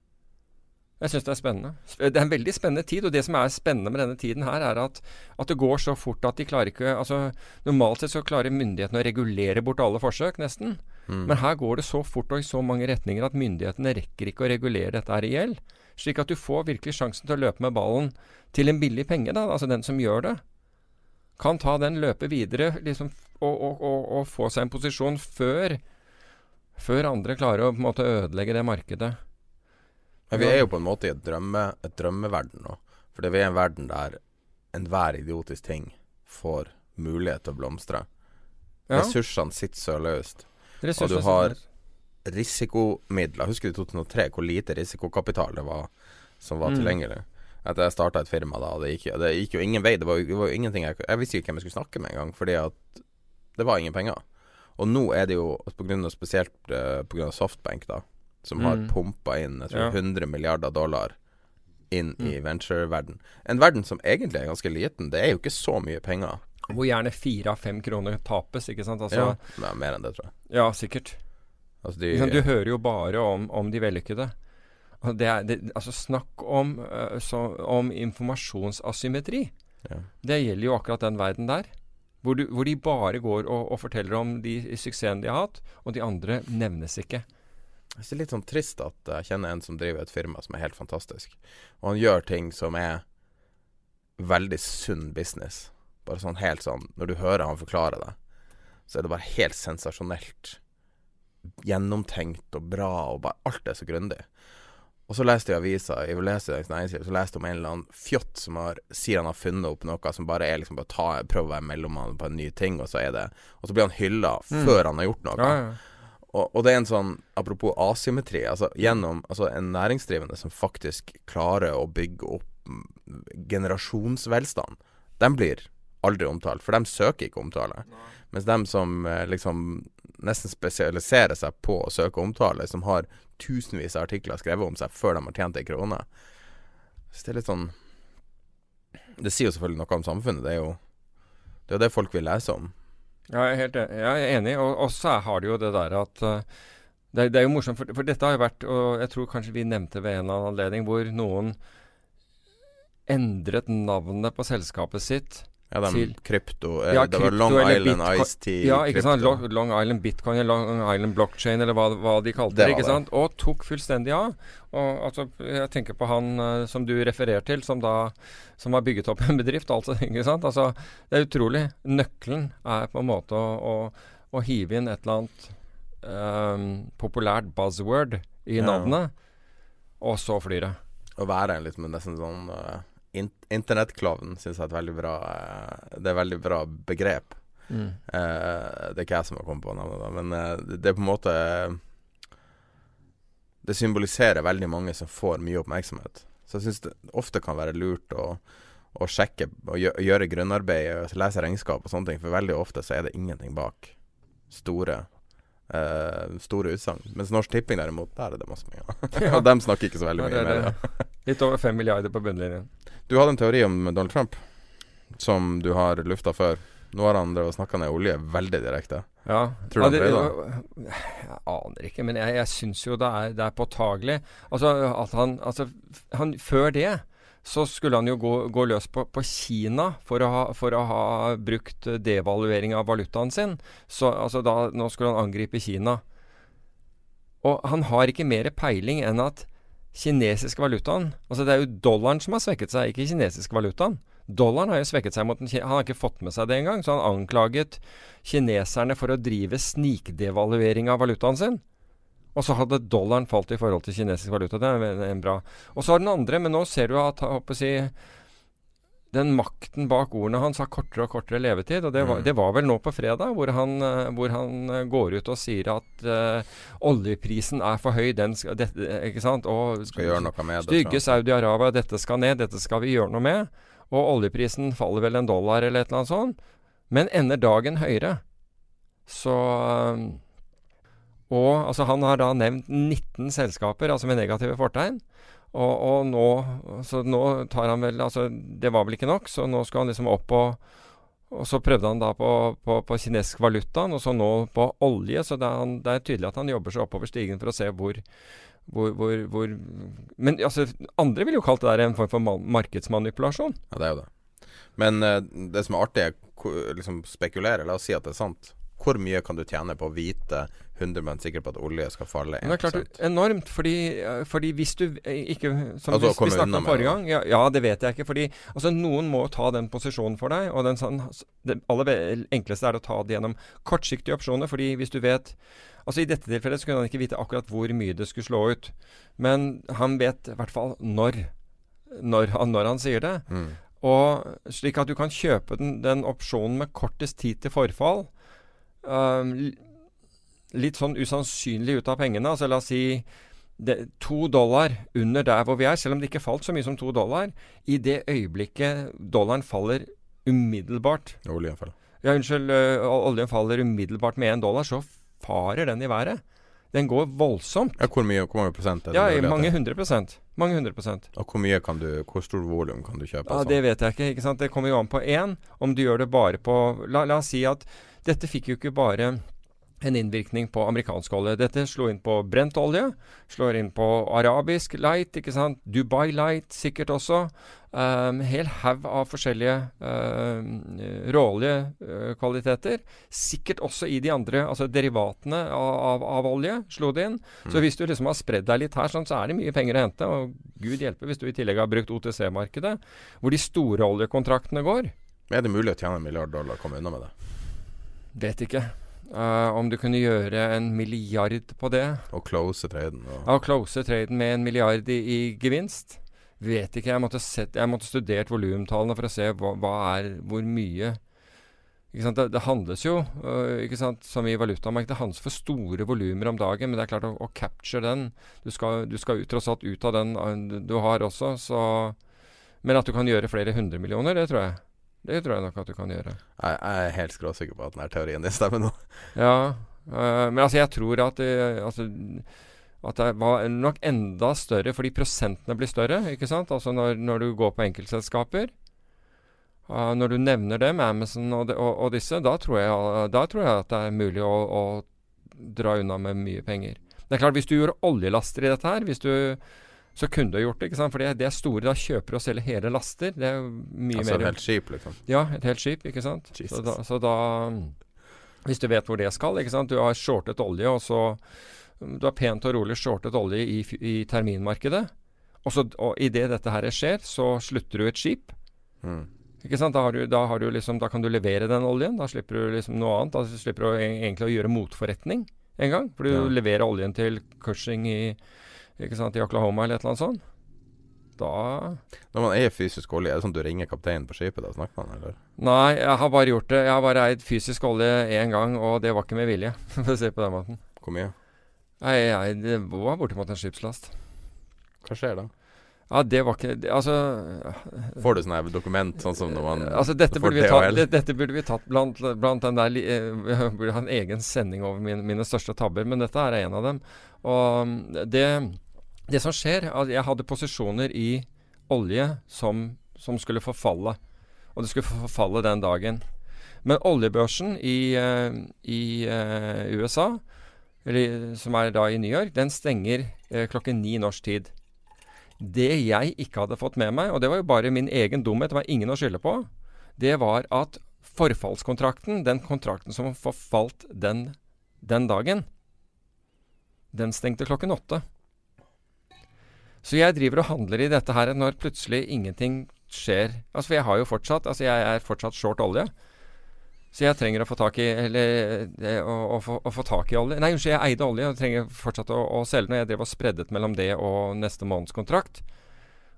Jeg syns det er spennende. Det er en veldig spennende tid, og det som er spennende med denne tiden her, er at, at det går så fort at de klarer ikke Altså Normalt sett så klarer myndighetene å regulere bort alle forsøk, nesten. Mm. Men her går det så fort og i så mange retninger at myndighetene rekker ikke å regulere dette her i gjeld. Slik at du får virkelig sjansen til å løpe med ballen til en billig penge, da. Altså den som gjør det. Kan ta den, løpe videre liksom, og, og, og, og få seg en posisjon før, før andre klarer å på en måte ødelegge det markedet. Men vi er jo på en måte i et, drømme, et drømmeverden nå. For det er en verden der enhver idiotisk ting får mulighet til å blomstre. Ja, Ressursene sitter så løst. og du har- Risikomidler Husker du i 2003 hvor lite risikokapital det var som var Mm. tilgjengelig? At jeg starta et firma da, det gikk, jo- det gikk jo ingen vei. Det var, jo- det var ingenting jeg, jeg visste ikke hvem jeg skulle snakke med engang, fordi at det var ingen penger. Og nå er det jo på grunn av, spesielt pga. på grunn av Softbank, da, som har Mm. pumpa inn jeg tror, Ja. 100 milliarder dollar inn i Mm. ventureverden. En verden som egentlig er ganske liten. Det er jo ikke så mye penger. Hvor gjerne fire av fem kroner tapes, ikke sant. Altså, ja. Nei, mer enn det, tror jeg. ja, sikkert. Altså, de, Du hører jo bare om, om de vellykkede. Det er, det, altså Snakk om, uh, så, om informasjonsasymmetri. ja. Det gjelder jo akkurat den verden der. Hvor, du, hvor de bare går og, og forteller om de suksessene de har hatt, og de andre nevnes ikke. Det er litt sånn trist at jeg kjenner en som driver et firma som er helt fantastisk. Og han gjør ting som er veldig sunn business. Bare sånn helt sånn Når du hører han forklare det, så er det bare helt sensasjonelt. Gjennomtenkt og bra, og bare alt er så grundig. Og så leste jeg avisa, jeg i Dagens Næringsliv, så leste jeg om en eller annen fjott som har, sier han har funnet opp noe som bare er liksom bare ta, prøve å være mellommann på en ny ting, og så er det Og så blir han hylla Mm. før han har gjort noe. Ja, ja. Og, og det er en sånn, apropos asymmetri, altså gjennom altså en næringsdrivende som faktisk klarer å bygge opp generasjonsvelstand, den blir aldri omtalt, for de søker ikke omtale. Mens de som eh, liksom nesten spesialiserer seg på å søke omtale, som har tusenvis av artikler skrevet om seg før de har tjent ei krone Så det er litt sånn Det sier jo selvfølgelig noe om samfunnet. Det er jo det, er det folk vil lese om. Ja, jeg er helt enig. Jeg er enig. Og, og så har det jo det der at uh, det, det er jo morsomt, for, for dette har jo vært Og jeg tror kanskje vi nevnte ved en annen anledning hvor noen endret navnet på selskapet sitt Ja, de til krypto eh, Ja, Det var Long Island. Ice Tea. Ja, ikke sant? Long, Long Island Bitcoin eller Long Island Blockchain eller hva, hva de kalte Det det. ikke det. sant? Og tok fullstendig av. Og altså, Jeg tenker på han uh, som du refererer til, som da som har bygget opp en bedrift. Altså, ikke sant? Altså, det er utrolig. Nøkkelen er på en måte å, å, å hive inn et eller annet um, populært buzzword i Ja. og så flyr det. Å være en litt med nesten sånn uh, Internettklovn syns jeg er et veldig bra eh, Det er et veldig bra begrep. Mm. Eh, det er ikke jeg som har kommet på navnet, da, men eh, det, det er på en måte Det symboliserer veldig mange som får mye oppmerksomhet. Så jeg syns det ofte kan være lurt å, å sjekke og gjø gjøre grunnarbeid, lese regnskap og sånne ting, for veldig ofte så er det ingenting bak store eh, store utsagn. Mens Norsk Tipping derimot, der er det masse penger. og dem snakker ikke så veldig mye med det det. Litt over fem milliarder på bunnlinjen. Du hadde en teori om Donald Trump som du har lufta før. Nå har han snakka ned olje veldig direkte. Ja. Tror du ja, han det, Jeg aner ikke, men jeg, jeg syns jo det er, det er påtagelig. Altså at han, altså, han Før det så skulle han jo gå, gå løs på, på Kina for å, ha, for å ha brukt devaluering av valutaen sin. Så altså da, Nå skulle han angripe Kina. Og han har ikke mer peiling enn at kinesisk valutaen Altså det er jo dollaren som har svekket seg, ikke kinesisk valutaen. Dollaren har jo svekket seg mot den Han har ikke fått med seg det engang. Så han anklaget kineserne for å drive snikdevaluering av valutaen sin. Og så hadde dollaren falt i forhold til kinesisk valuta. Det er en, en bra. Og så har den andre, men nå ser du at si, den makten bak ordene hans har kortere og kortere levetid. Og det var, Mm. det var vel nå på fredag, hvor han, eh, hvor han eh, går ut og sier at uh, oljeprisen er for høy. Den skal, det, ikke sant? Og Skal gjøre noe med det. Stygge. Saudi-Arabia, dette skal ned, dette skal vi gjøre noe med. Og oljeprisen faller vel en dollar eller et eller annet sånt. Men ender dagen høyere. Så um, Og altså, han har da nevnt 19 selskaper, altså med negative fortegn. Og, og nå Så nå tar han vel Altså, det var vel ikke nok, så nå skal han liksom opp og og så prøvde han da på, på, på kinesisk valuta, og så nå på olje. Så det er, han, det er tydelig at han jobber seg oppover stigen for å se hvor, hvor, hvor, hvor Men altså, andre ville jo kalt det der en form for markedsmanipulasjon. Ja, det er jo det. Men uh, det som er artig, er liksom spekulere. La oss si at det er sant. Hvor mye kan du tjene på å vite 100 sikker på at olje skal falle 1 Men det er klart enormt, fordi, eh, fordi hvis du eh, ikke Som Altså, vi, vi snakket om forrige gang. Ja, ja, det vet jeg ikke. Fordi altså, noen må ta den posisjonen for deg. Og den, sånn, det aller enkleste er å ta det gjennom kortsiktige opsjoner. fordi hvis du vet Altså I dette tilfellet så kunne han ikke vite akkurat hvor mye det skulle slå ut. Men han vet i hvert fall når. Når han, når han sier det. Mm. Og slik at du kan kjøpe den, den opsjonen med kortest tid til forfall. Um, litt sånn usannsynlig ut av pengene. Altså la oss si to dollar under der hvor vi er, selv om det ikke falt så mye som to dollar. I det øyeblikket dollaren faller umiddelbart Oljen faller. Ja, unnskyld, oljen faller umiddelbart med én dollar, så farer den i været. Den går voldsomt. Ja, hvor mye, hvor mange prosent er det Ja, mange hundre prosent. Mange hundre prosent. Og hvor mye kan du Hvor stor volum kan du kjøpe? Ja, og Det sånn? vet jeg ikke. ikke sant? Det kommer jo an på én. Om du gjør det bare på la, la oss si at dette fikk jo ikke bare en innvirkning på amerikansk olje. Dette slo inn på brent olje, slår inn på arabisk light, ikke sant. Dubai light sikkert også. Um, hel haug av forskjellige um, råoljekvaliteter. Sikkert også i de andre, altså derivatene av, av, av olje, slo det inn. Så hvis du liksom har spredd deg litt her, sånn, så er det mye penger å hente. Og gud hjelpe hvis du i tillegg har brukt OTC-markedet, hvor de store oljekontraktene går. Er det mulig å tjene en milliard dollar og komme unna med det? Vet ikke. Eh, om du kunne gjøre en milliard på det. Og close traden? Og, Ja, close traden med en milliard i, i gevinst. Vet ikke. Jeg måtte, sett, jeg måtte studert volumtallene for å se hva, hva er hvor mye ikke sant? Det, det handles jo, ikke sant? som i valutamarkedet, det handles for store volumer om dagen. Men det er klart å, å capture den Du skal, du skal ut, tross alt ut av den øh, du har også, så Men at du kan gjøre flere hundre millioner, det tror jeg. Det tror jeg nok at du kan gjøre. jeg, jeg er helt skråsikker på at denne teorien din stemmer nå. Ja, øh, men altså jeg tror at det, altså, at det var nok enda større fordi prosentene blir større, ikke sant? Altså når, når du går på enkeltselskaper. Uh, når du nevner dem, Amazon og, de, og, og disse, da tror, jeg, da tror jeg at det er mulig å, å dra unna med mye penger. Det er klart, hvis du gjorde oljelaster i dette her, hvis du så kunne du gjort det. ikke sant? For det, det er store. Da kjøper og selger hele laster. Det er jo mye Altså mer et helt skip, liksom. Ja, et helt skip, ikke sant. Jesus. Så da, så da Hvis du vet hvor det skal, ikke sant. Du har shortet olje, og så Du har pent og rolig shortet olje i, i terminmarkedet. Og, så, og idet dette her skjer, så slutter du et skip. Mm. Ikke sant? Da, har du, da, har du liksom, da kan du levere den oljen. Da slipper du liksom noe annet. Da slipper du e- egentlig å gjøre motforretning en gang. For du Ja. leverer oljen til Cushing i, ikke sant, i Oklahoma eller et eller annet sånt. Da Når man eier fysisk olje, er det sånn at du ringer kapteinen på skipet? Da snakker man, eller? Nei, jeg har bare gjort det. Jeg har bare eid fysisk olje én gang, og det var ikke med vilje. For å si det på den måten. Hvor mye? Nei, jeg, det var bortimot en skipslast. Hva skjer da? Ja, det var ikke det, Altså Får du sånn her dokument, sånn som når man Altså, dette får burde, tatt, det, dette burde vi tatt blant, blant den der Jeg eh, burde ha en egen sending over mine, mine største tabber, men dette er en av dem. Og mm, det, det som skjer er at Jeg hadde posisjoner i olje som, som skulle forfalle. Og det skulle forfalle den dagen. Men oljebørsen i, eh, i uh, USA, eller, som er da i New York, den stenger uh, klokken ni norsk tid. Det jeg ikke hadde fått med meg, og det var jo bare min egen dumhet, det var ingen å skylde på, det var at forfallskontrakten, den kontrakten som forfalt den, den dagen, den stengte klokken åtte. Så jeg driver og handler i dette her når plutselig ingenting skjer. Altså, for jeg har jo fortsatt Altså, jeg er fortsatt short olje. Så jeg trenger å få tak i Eller eh, å, å, få, å få tak i olje Nei, unnskyld, jeg eide olje og trenger fortsatt å, å selge den. Jeg drev og spreddet mellom det og neste måneds kontrakt.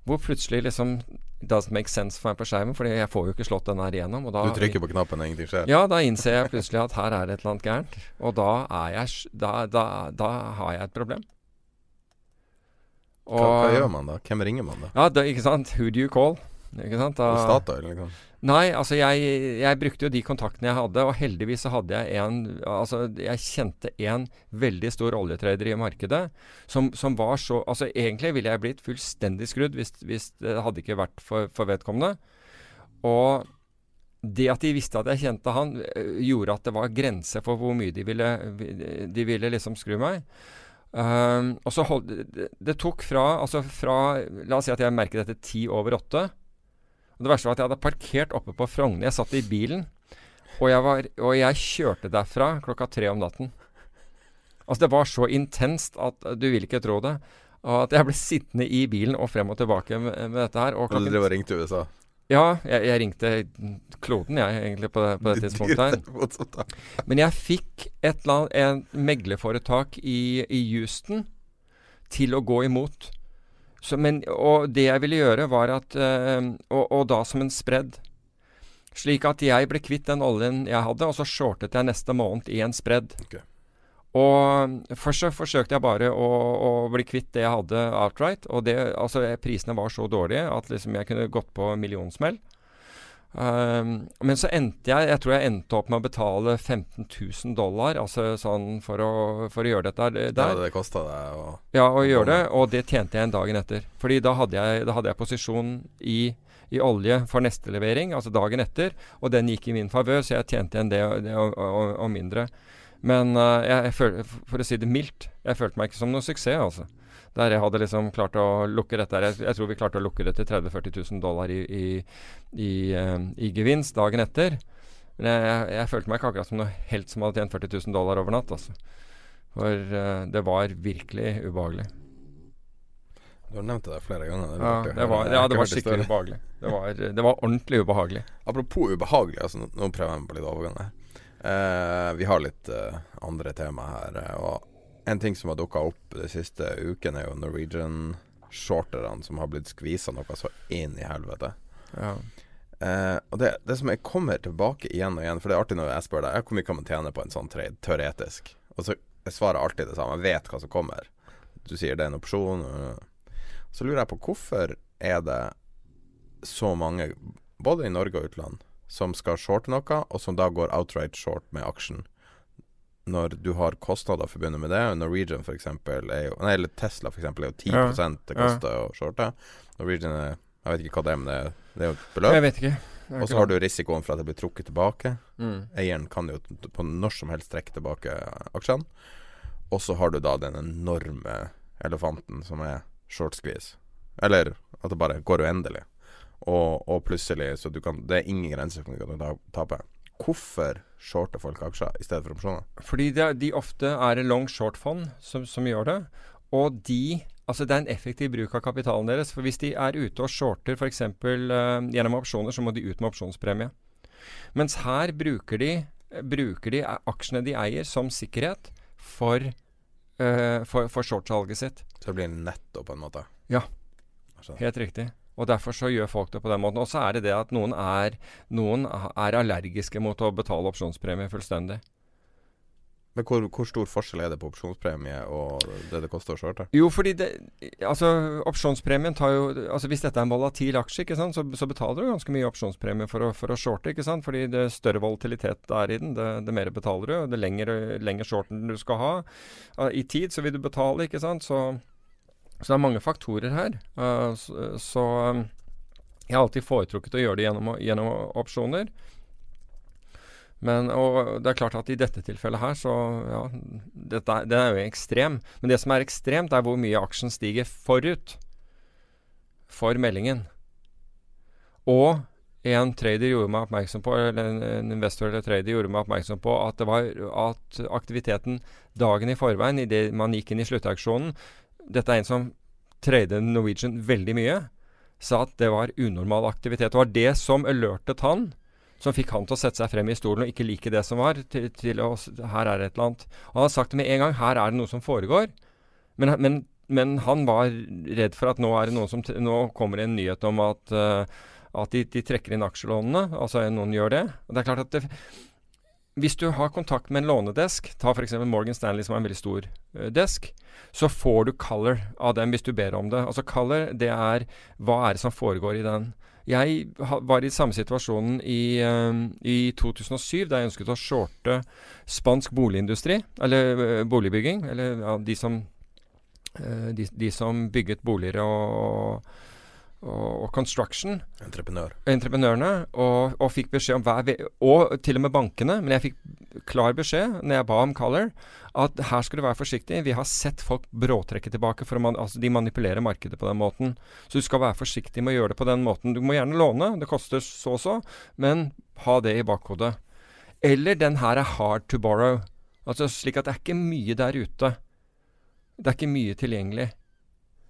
Hvor plutselig liksom It doesn't make sense for meg på skjermen, Fordi jeg får jo ikke slått den her igjennom. Du trykker på knappen og ingenting skjer? Ja, da innser jeg plutselig at her er det et eller annet gærent. Og da er jeg Da, da, da har jeg et problem. Hva, hva gjør man da? Hvem ringer man da? Ja, da, ikke sant. Who do you call? Ikke sant? Da, Statoil, liksom? Nei, altså jeg, jeg brukte jo de kontaktene jeg hadde, og heldigvis så hadde jeg en Altså, jeg kjente en veldig stor oljetrader i markedet som, som var så Altså, egentlig ville jeg blitt fullstendig skrudd hvis, hvis det hadde ikke vært for, for vedkommende. Og det at de visste at jeg kjente han, øh, gjorde at det var grenser for hvor mye de ville, de ville liksom skru meg. Um, og så hold, det, det tok fra Altså fra La oss si at jeg merket dette ti over åtte. Og det verste var at jeg hadde parkert oppe på Frogner. Jeg satt i bilen, og jeg, var, og jeg kjørte derfra klokka tre om natten. Altså, det var så intenst at uh, du vil ikke tro det. Og at jeg ble sittende i bilen og frem og tilbake med, med dette her. Og Og du klokken, drev og ringte USA? Ja, jeg, jeg ringte kloden, jeg, egentlig, på, på det tidspunktet her. Men jeg fikk et annet, en meglerforetak i, i Houston til å gå imot. Så, men, og det jeg ville gjøre, var at øh, og, og da som en spredd. Slik at jeg ble kvitt den oljen jeg hadde, og så shortet jeg neste måned i en spredd. Ok. Og først så forsøkte jeg bare å, å bli kvitt det jeg hadde outright. Og det, altså, prisene var så dårlige at liksom jeg kunne gått på millionsmell. Um, men så endte jeg Jeg tror jeg endte opp med å betale 15 000 dollar altså sånn for å, for å gjøre dette der. Det hadde det kosta deg å Ja, å gjøre det, og det tjente jeg en dagen etter. Fordi da hadde jeg, da hadde jeg posisjon i, i olje for neste levering, altså dagen etter, og den gikk i min favør, så jeg tjente igjen det, det og, og, og mindre. Men uh, jeg, jeg føl, for å si det mildt, jeg følte meg ikke som noen suksess, altså. Der jeg hadde liksom klart å lukke dette. Jeg, jeg tror vi klarte å lukke det til 30 000-40 000 dollar i, i, i, eh, i gevinst dagen etter. Men jeg, jeg, følte meg ikke akkurat som noe helt som hadde tjent 40 000 dollar over natt, altså. For uh, det var virkelig ubehagelig. Du har nevnt det flere ganger. Ja, det var, ja, det var skikkelig ubehagelig. Det var, det var ordentlig ubehagelig. Apropos ubehagelig, altså, nå prøver jeg meg på litt overgang her. Eh, vi har litt eh, andre tema her. eh, og en ting som har dukka opp de siste ukene, er jo Norwegian-shorterne som har blitt skvisa noe så inn i helvete. Ja. Eh, og det, det som jeg kommer tilbake igjen og igjen, for det er artig når jeg spør deg hvor mye kan man tjene på en sånn trade, teoretisk. Og så jeg svarer alltid det samme. Jeg vet hva som kommer. Du sier det er en opsjon. Så lurer jeg på hvorfor er det så mange, både i Norge og utland, som skal shorte noe, og som da går outright short med aksjen. Når du har kostnader forbundet med det. Norwegian for eksempel er jo Nei, eller Tesla for eksempel er jo 10 Ja. det koster å shorte. Norwegian er Jeg vet ikke hva det er, men det er, det er jo et beløp. Jeg vet ikke. Og så har du risikoen for at det blir trukket tilbake. mm. Eieren kan jo på når som helst trekke tilbake aksjene. Og så har du da den enorme elefanten som er short squeeze. Eller at det bare går uendelig. Og, og plutselig så du kan Det er ingen grenser for hvor mye du kan tape. Hvorfor shorter folk aksjer i stedet for opsjoner? Fordi det, de ofte er long short-fond som, som gjør det. Og de Altså det er en effektiv bruk av kapitalen deres. For hvis de er ute og shorter f.eks. Uh, gjennom opsjoner, så må de ut med opsjonspremie. Mens her bruker de, bruker de aksjene de eier som sikkerhet for, uh, for, for shortsalget sitt. Så det blir netto, på en måte. Ja. Altså, Helt riktig. Og derfor så gjør folk det på den måten. Og så er det det at noen er, noen er allergiske mot å betale opsjonspremie fullstendig. men hvor, hvor stor forskjell er det på opsjonspremie og det det koster å shorte? Jo, fordi det Altså, opsjonspremien tar jo Altså, hvis dette er en volatil aksje, ikke sant, så, så betaler du ganske mye opsjonspremie for å, for å shorte, ikke sant. Fordi det større volatilitet det er i den, det, det mer betaler du. Det lengre, lengre shorten du skal ha i tid, så vil du betale, ikke sant. Så, så det er mange faktorer her. Uh, så, så um, jeg har alltid foretrukket å gjøre det gjennom, gjennom opsjoner. Men, og det er klart at i dette tilfellet her, så ja, dette, Den er jo ekstrem. Men det som er ekstremt, er hvor mye aksjen stiger forut for meldingen. Og en trader gjorde meg oppmerksom på, eller en investor eller trader gjorde meg oppmerksom på at det var at aktiviteten dagen i forveien, idet man gikk inn i sluttauksjonen Dette er en som trøyde Norwegian veldig mye. Sa at det var unormal aktivitet. Det var det som alertet han som fikk han til å sette seg frem i stolen og ikke like det som var. Til, til å, her er det et eller annet. Og han har sagt det med en gang. Her er det noe som foregår. Men, men, men han var redd for at nå, som, nå kommer det en nyhet om at, uh, at de, de trekker inn aksjelånene. Altså noen gjør det. Og det er klart at det, hvis du har kontakt med en lånedesk, ta f.eks. Morgan Stanley som er en veldig stor uh, desk, så får du color av dem hvis du ber om det. Altså color, det er hva er det som foregår i den. Jeg ha- var i samme situasjonen i, eh, i 2007, da jeg ønsket å shorte spansk boligindustri, eller uh, boligbygging. Eller ja, de som uh, de, de som bygget boliger og, og, og construction Entreprenør. entreprenørene og, og fikk beskjed om hver Og til og med bankene. Men jeg fikk klar beskjed når jeg ba om Color, at her skal du være forsiktig. Vi har sett folk bråtrekke tilbake. For man, altså de manipulerer markedet på den måten. Så du skal være forsiktig med å gjøre det på den måten. Du må gjerne låne, det koster så og så, men ha det i bakhodet. Eller den her er hard to borrow. Altså slik at det er ikke mye der ute. Det er ikke mye tilgjengelig.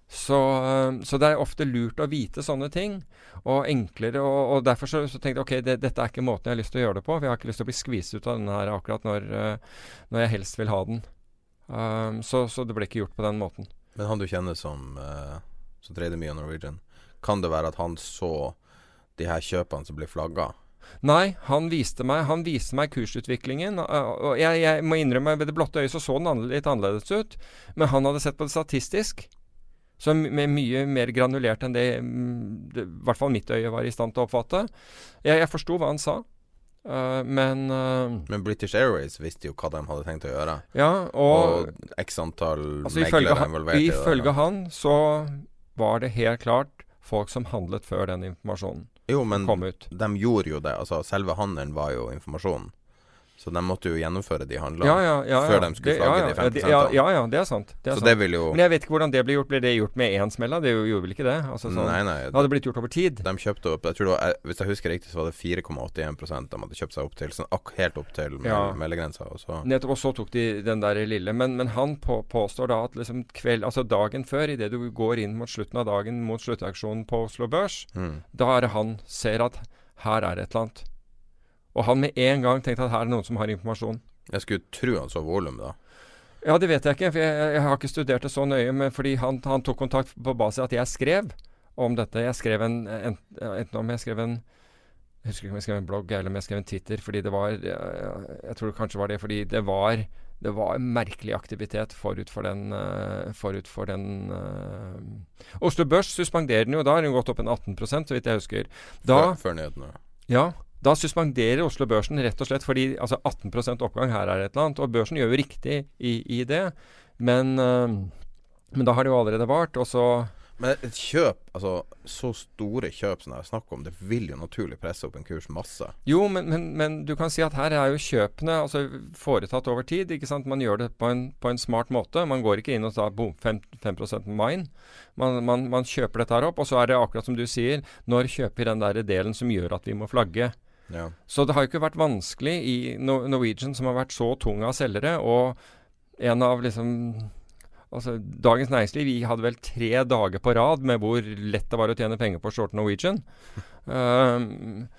Så, øh, så det er ofte lurt å vite sånne ting, og enklere. Og, og derfor så, så tenkte jeg ok, det, dette er ikke måten jeg har lyst til å gjøre det på. For jeg har ikke lyst til å bli skvist ut av denne her akkurat når, øh, når jeg helst vil ha den. Um, så, så det ble ikke gjort på den måten. Men han du kjenner som, uh, som trader mye av Norwegian, kan det være at han så de her kjøpene som blir flagga? Nei, han viste meg, han viste meg kursutviklingen. Og jeg, jeg må innrømme, ved det blotte øyet så så den annerledes- litt annerledes ut. Men han hadde sett på det statistisk. Så med mye mer granulert enn det, mm, det i hvert fall mitt øye var i stand til å oppfatte. Jeg, jeg forsto hva han sa. Uh, men uh, Men British Airways visste jo hva de hadde tenkt å gjøre. Ja, og, Og x antall altså, meglere involvert i det. ifølge han så var det helt klart folk som handlet før den informasjonen Jo, men kom ut. de gjorde jo det. Altså, selve handelen var jo informasjonen. Så de måtte jo gjennomføre de handlene Ja, ja, ja, før de skulle flagge de ja, 50 centene. Ja, ja, ja, det er sant. Det er Så sant. det vil jo Men jeg vet ikke hvordan det ble gjort. Ble det gjort med én smell? Det gjorde vel ikke det? Altså, sånn, Nei, nei. Det hadde blitt gjort over tid. De kjøpte opp Jeg tror det var, Hvis jeg husker riktig, så var det 4,81% de hadde kjøpt seg opp til. Sånn ak helt opp til meldegrensa. Og så Nettopp, og så tok de den der lille. Men, men han på, påstår da at liksom kveld, altså dagen før, idet du går inn mot slutten av dagen mot sluttaksjonen på Oslo Børs, mm. da er det han ser at her er et eller annet. Og han med en gang tenkte at her er det noen som har informasjon. Jeg skulle tro han så volum, da. Ja, det vet jeg ikke, for jeg, jeg har ikke studert det så nøye. Men fordi han, han tok kontakt på basis av at jeg skrev om dette. Jeg skrev en, en Enten om jeg skrev en Jeg husker ikke om jeg skrev en blogg eller om jeg skrev en Twitter, fordi det var Jeg, jeg tror det kanskje var det fordi det var det var merkelig aktivitet forut for den, uh, forut for den uh, Oslo Børs suspenderer den jo. Da har den gått opp en 18 så vidt jeg husker. Da, Før, før nyhetene. ja, da suspenderer Oslo Børsen rett og slett fordi altså 18 oppgang, her er et eller annet. Og børsen gjør jo riktig i, i det, men, øh, men da har det jo allerede vart. Og så Men et kjøp, altså så store kjøp som det er snakk om, det vil jo naturlig presse opp en kurs masse. Jo, men, men, men du kan si at her er jo kjøpene altså, foretatt over tid. ikke sant? Man gjør det på en, på en smart måte. Man går ikke inn og tar boom, 5, 5 mine. Man, man, man kjøper dette her opp, og så er det akkurat som du sier, når kjøper vi den der delen som gjør at vi må flagge? Ja. Så det har jo ikke vært vanskelig i Norwegian, som har vært så tung av selgere, og en av liksom Altså, Dagens Næringsliv vi hadde vel tre dager på rad med hvor lett det var å tjene penger på short Norwegian. Um,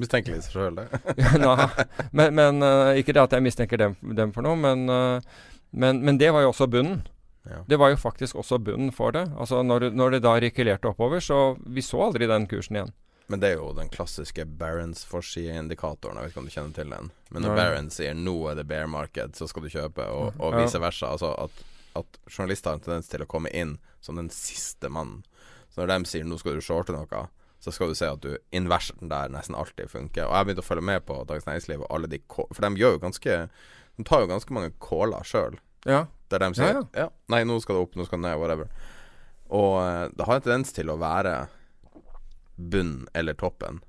Mistenkelig sjøl, det. ja, men men uh, ikke det at jeg mistenker dem, dem for noe, men, uh, men, men det var jo også bunnen. Ja. Det var jo faktisk også bunnen for det. Altså når, når det da rekylerte oppover, så vi så aldri den kursen igjen. Men det er jo den klassiske Barents forsideindikatoren. Jeg vet ikke om du kjenner til den. Men når Barons Barents sier 'nå er det bear market', så skal du kjøpe, og, og vice versa. Altså at, at journalister har en tendens til å komme inn som den siste mannen. Så når de sier 'nå skal du shorte noe', så skal du se at du inversen der nesten alltid funker. Og jeg begynte å følge med på Dagens Næringsliv og alle de For de gjør jo ganske De tar jo ganske mange caller sjøl. Ja. Der de sier Ja, ja, Nei, nå skal det opp, nå skal det ned, whatever. Og eh, det har en tendens til å være bunn eller toppen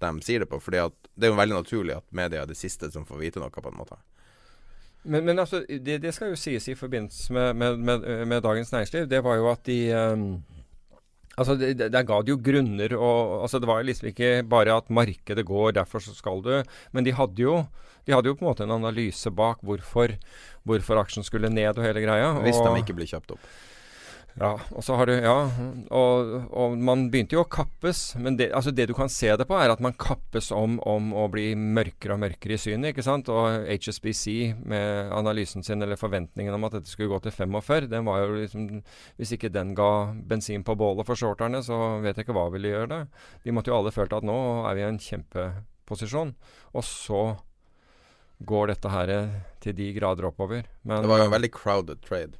de sier det på. Fordi at det er jo veldig naturlig at media er det siste som får vite noe, på en måte. Men, men altså, det, det skal jo sies i forbindelse med, med, med, med Dagens Næringsliv. Det var jo at de um, Altså, det- det- Der ga de jo grunner og altså Det var liksom ikke bare at markedet går, derfor så skal du. Men de hadde jo de hadde jo på en måte en analyse bak hvorfor, hvorfor aksjen skulle ned og hele greia. Hvis de ikke blir kjøpt opp. Ja, og så har du Ja, og, og man begynte jo å kappes. Men det, altså det du kan se det på, er at man kappes om, om å bli mørkere og mørkere i synet. ikke sant? Og HSBC med analysen sin, eller forventningen om at dette skulle gå til 45, den var jo liksom Hvis ikke den ga bensin på bålet for shorterne, så vet jeg ikke hva ville gjøre det. De måtte jo alle følt at nå er vi i en kjempeposisjon. Og så går dette her til de grader oppover. Men, Det var jo en veldig crowded trade.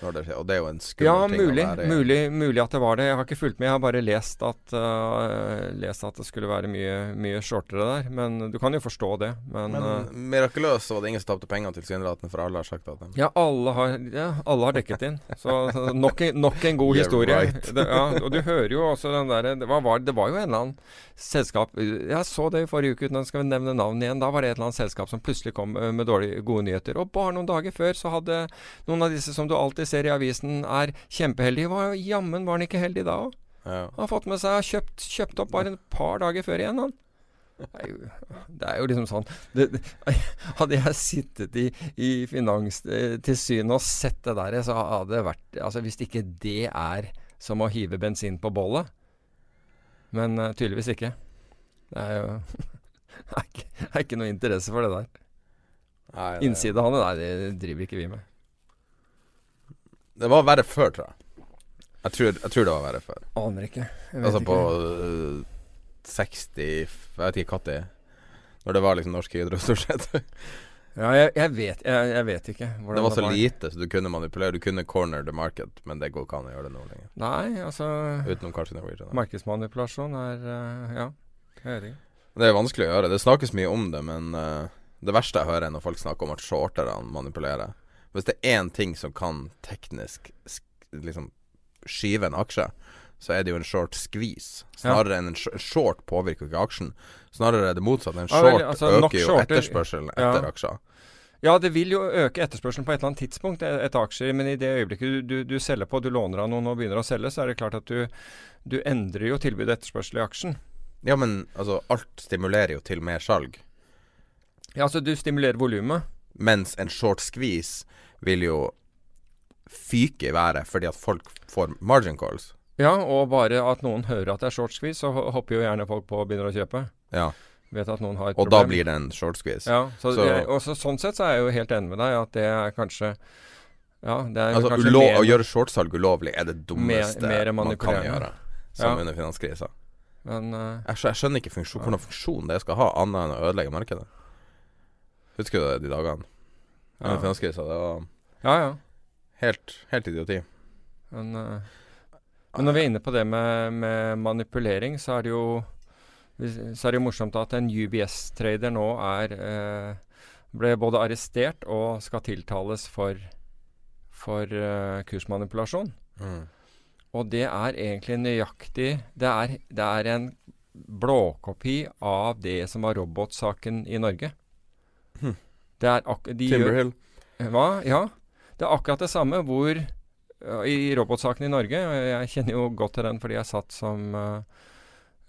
Det og det er jo en skummel Ja, ting mulig, å være i. mulig, mulig at det var det. Jeg har ikke fulgt med. Jeg har bare lest at, uh, lest at det skulle være mye, mye shortere der. Men du kan jo forstå det. Men, Men uh, mirakuløst så var det ingen som tapte penger tilsynelatende, for alle har sagt at de ja, alle har, ja, alle har dekket inn. Så nok, en- nok en god historie. right. Det, ja, og du hører jo også den derre det, det var jo en eller annen selskap Jeg så det i forrige uke, uten at jeg skal nevne navn igjen. Da var det et eller annet selskap som plutselig kom øh, med dårlige, gode nyheter. Og bare noen dager før så hadde noen av disse som du alltid ser i avisen er kjempeheldig. Var, jammen var han ikke heldig da òg. ja. Han har fått med seg kjøpt, kjøpt opp bare et par dager før igjen, han. Det er jo, det er jo liksom sånn det, det, Hadde jeg sittet i, i Finanstilsynet og sett det der, så hadde det vært Altså Hvis ikke det er som å hive bensin på bollet Men uh, tydeligvis ikke. Det er jo det er ikke, er ikke noe interesse for det der. Nei, det- han, nei, det driver ikke vi med. Det var verre før, tror jeg. Jeg tror, jeg tror det var verre før. Aner ikke. Altså på ikke. øh, 60 Jeg vet ikke når. Når det var liksom norske Hydro stort sett. Ja, jeg, jeg, vet, jeg, jeg vet ikke. hvordan Det var så lite, så du kunne manipulere. Du kunne corner the market, men det går ikke an å gjøre det nå lenger. Nei, altså Utenom kanskje Norwegian. da. Markedsmanipulasjon er uh, Ja, jeg vet ikke. Det er vanskelig å gjøre. Det snakkes mye om det, men uh, det verste jeg hører, er når folk snakker om at shorterne manipulerer. Hvis det er én ting som kan teknisk sk liksom skyve en aksje, så er det jo en short squeeze. Snarere enn en sh short påvirker ikke aksjen. Snarere er det motsatt. En Ja, short vel, altså, øker jo etterspørselen Ja. etter aksjer. Ja, det vil jo øke etterspørselen på et eller annet tidspunkt etter aksjer, men i det øyeblikket du, du, du selger på, du låner av noen og begynner å selge, så er det klart at du, du endrer jo tilbud og etterspørsel i aksjen. Ja, men altså, alt stimulerer jo til mer salg. Ja, altså du stimulerer volumet. Mens en short squeeze vil jo fyke i været fordi at folk får margin calls. Ja, og bare at noen hører at det er short squeeze, så hopper jo gjerne folk på og begynner å kjøpe. Ja, Vet at noen har et Og problem. da blir det en short squeeze. Ja, så, Så- jeg, og så, sånn sett så er jeg jo helt enig med deg at det er kanskje Ja, det er Altså, kanskje mer å gjøre shortsalg ulovlig er det dummeste mer man kan gjøre. Som Ja. under finanskrisa. Men uh, Jeg, skjø- jeg skjønner ikke funksjon, hvordan funksjon det skal ha, annet enn å ødelegge markedet. Husker du det, de dagene? Ja. finanskrisa. Det var Ja, ja. helt, helt idioti. Men, eh, men når vi er inne på det med, med manipulering, så er det jo så er det jo morsomt at en UBS-trader nå er eh, ble både arrestert og skal tiltales for, for eh, kursmanipulasjon. Mm. Og det er egentlig nøyaktig Det er, det er en blåkopi av det som var robotsaken i Norge. Det er ak de gjør- Hva? Ja. Det er akkurat det samme hvor I robotsaken i Norge Jeg kjenner jo godt til den fordi jeg satt som uh,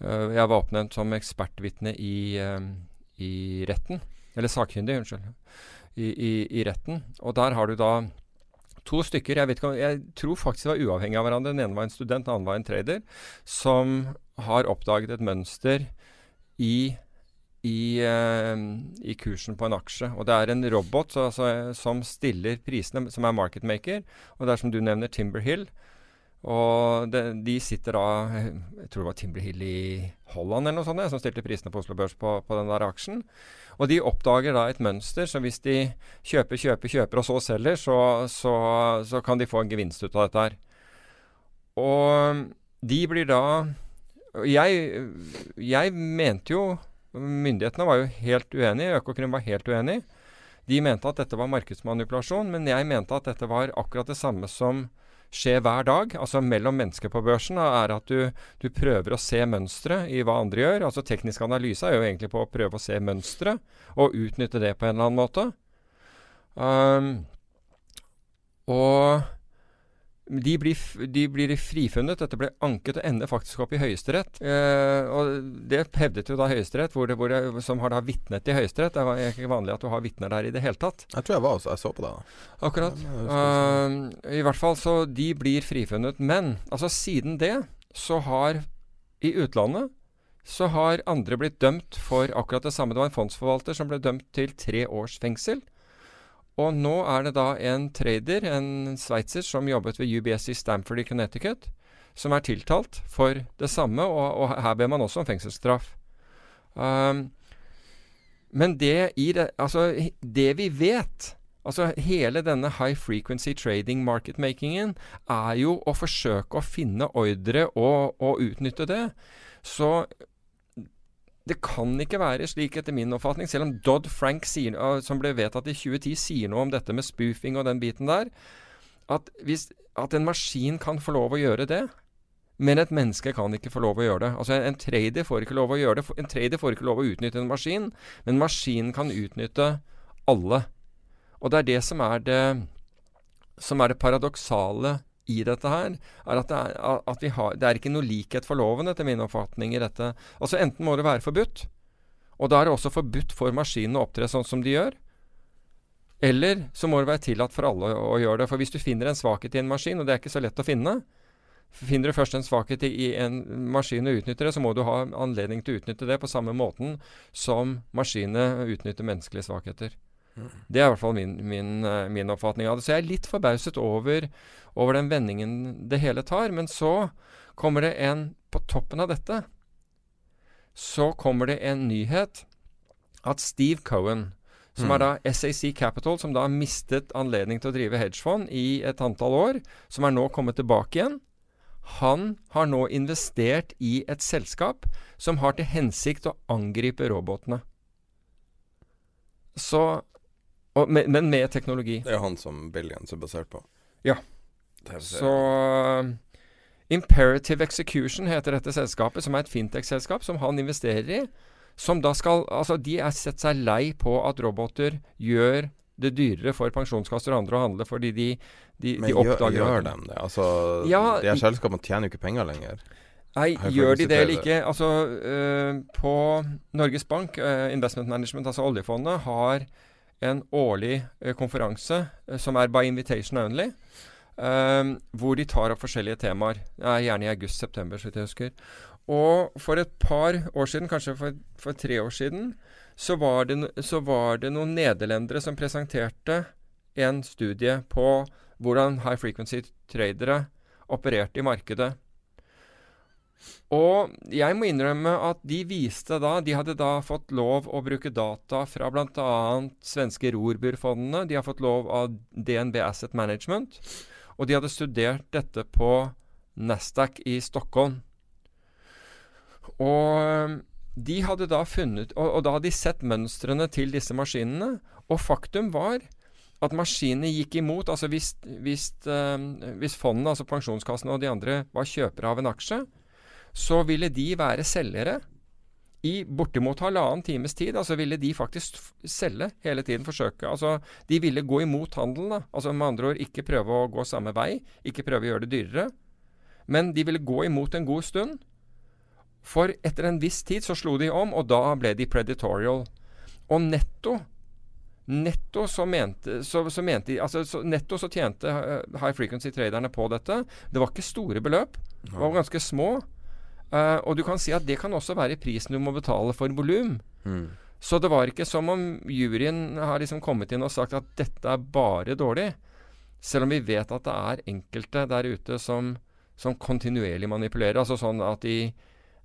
Jeg var oppnevnt som ekspertvitne i, i retten. Eller sakkyndig, unnskyld. I, i, I retten. Og der har du da to stykker. Jeg, vet ikke, jeg tror faktisk de var uavhengige av hverandre. Den ene var en student, den andre var en trader. Som har oppdaget et mønster i i, uh, i kursen på en aksje. Og det er en robot så, altså, som stiller prisene, som er market maker. Og det er som du nevner, Timberhill. Og de, de sitter da Jeg tror det var Timberhill i Holland eller noe sånt, som stilte prisene på Oslo Børs på, på den der aksjen. Og de oppdager da et mønster, så hvis de kjøper, kjøper, kjøper og så selger, så, så, så kan de få en gevinst ut av dette her. Og de blir da Jeg, jeg mente jo Myndighetene var jo helt uenige. Økokrim var helt uenig. De mente at dette var markedsmanipulasjon, men jeg mente at dette var akkurat det samme som skjer hver dag, altså mellom mennesker på børsen, er at du, du prøver å se mønstre i hva andre gjør. Altså Teknisk analyse er jo egentlig på å prøve å se mønstre og utnytte det på en eller annen måte. Um, og de blir, de blir frifunnet. Dette ble anket og ender faktisk opp i Høyesterett. Eh, og det hevdet jo da Høyesterett, hvor det, hvor det, som har da vitnet i Høyesterett. Det er ikke vanlig at du har vitner der i det hele tatt. Jeg tror jeg var også, jeg så på det. da. Akkurat. Eh, I hvert fall så de blir frifunnet. Men altså siden det så har i utlandet så har andre blitt dømt for akkurat det samme. Det var en fondsforvalter som ble dømt til tre års fengsel. Og nå er det da en trader, en sveitser, som jobbet ved UBS i Stamford i Connecticut, som er tiltalt for det samme, og, og her ber man også om fengselsstraff. Um, men det, det, altså, det vi vet Altså Hele denne high frequency trading market-makingen er jo å forsøke å finne ordre og, og utnytte det. Så det kan ikke være slik, etter min oppfatning, selv om Dodd-Frank, sier, uh, som ble vedtatt i 2010, sier noe om dette med spoofing og den biten der, at, hvis, at en maskin kan få lov å gjøre det. Men et menneske kan ikke få lov å gjøre det. Altså en trader får ikke lov å gjøre det. En trader får ikke lov å utnytte en maskin, men maskinen kan utnytte alle. Og det er det som er det, som er det paradoksale i dette her. er At, det er, at vi har, det er ikke noe likhet for loven, etter min oppfatning, i dette. Altså Enten må det være forbudt, og da er det også forbudt for maskinene å opptre sånn som de gjør. Eller så må det være tillatt for alle å gjøre det. For hvis du finner en svakhet i en maskin, og det er ikke så lett å finne Finner du først en svakhet i en maskin og utnytter det, så må du ha anledning til å utnytte det på samme måten som maskinene utnytter menneskelige svakheter. Det er i hvert fall min, min, eh, min oppfatning av det. Så jeg er litt forbauset over, over den vendingen det hele tar. Men så kommer det en På toppen av dette så kommer det en nyhet at Steve Cohen, som Mm. er da SAC Capital, som da har mistet anledning til å drive hedgefond i et antall år, som er nå kommet tilbake igjen, han har nå investert i et selskap som har til hensikt å angripe robotene. Så og, men, med teknologi. Det er han som Billions er basert på. Ja. Så uh, Imperative Execution heter dette selskapet, som er et fintech-selskap som han investerer i. Som da skal Altså, de er sett seg lei på at roboter gjør det dyrere for pensjonskasser og andre å handle, fordi de, de, Men de gjør, oppdager gjør dem det? Altså, Ja, de her selskapene tjener jo ikke penger lenger. Nei, gjør de det eller ikke? Altså, øh, på Norges Bank, øh, Investment Management, altså oljefondet, har en årlig øh, konferanse øh, som er by invitation only. Øh, hvor de tar opp forskjellige temaer. Det er gjerne i august-september, så vidt jeg husker. Og for et par år siden, kanskje for, for tre år siden, så var, det, så var det noen nederlendere som presenterte en studie på hvordan high frequency tradere opererte i markedet. Og jeg må innrømme at de viste da De hadde da fått lov å bruke data fra bl.a. svenske Rorbur-fondene. De har fått lov av DNB Asset Management. Og de hadde studert dette på Nasdaq i Stockholm. Og de hadde da funnet Og, og da hadde de sett mønstrene til disse maskinene. Og faktum var at maskinene gikk imot. Altså hvis, hvis, øh, hvis fondene, altså pensjonskassene og de andre, var kjøpere av en aksje, så ville de være selgere i bortimot halvannen times tid. Altså ville de faktisk selge hele tiden, forsøke. Altså de ville gå imot handelen, da. Altså med andre ord ikke prøve å gå samme vei, ikke prøve å gjøre det dyrere. Men de ville gå imot en god stund. For etter en viss tid så slo de om, og da ble de predatorial. Og netto Netto så mente, så, så mente altså, så Netto så tjente eh, high frequency-traderne på dette. Det var ikke store beløp. Det var ganske små. Eh, og du kan si at det kan også være prisen du må betale for volum. Mm. Så det var ikke som om juryen har liksom kommet inn og sagt at dette er bare dårlig. Selv om vi vet at det er enkelte der ute som, som kontinuerlig manipulerer. Altså sånn at de,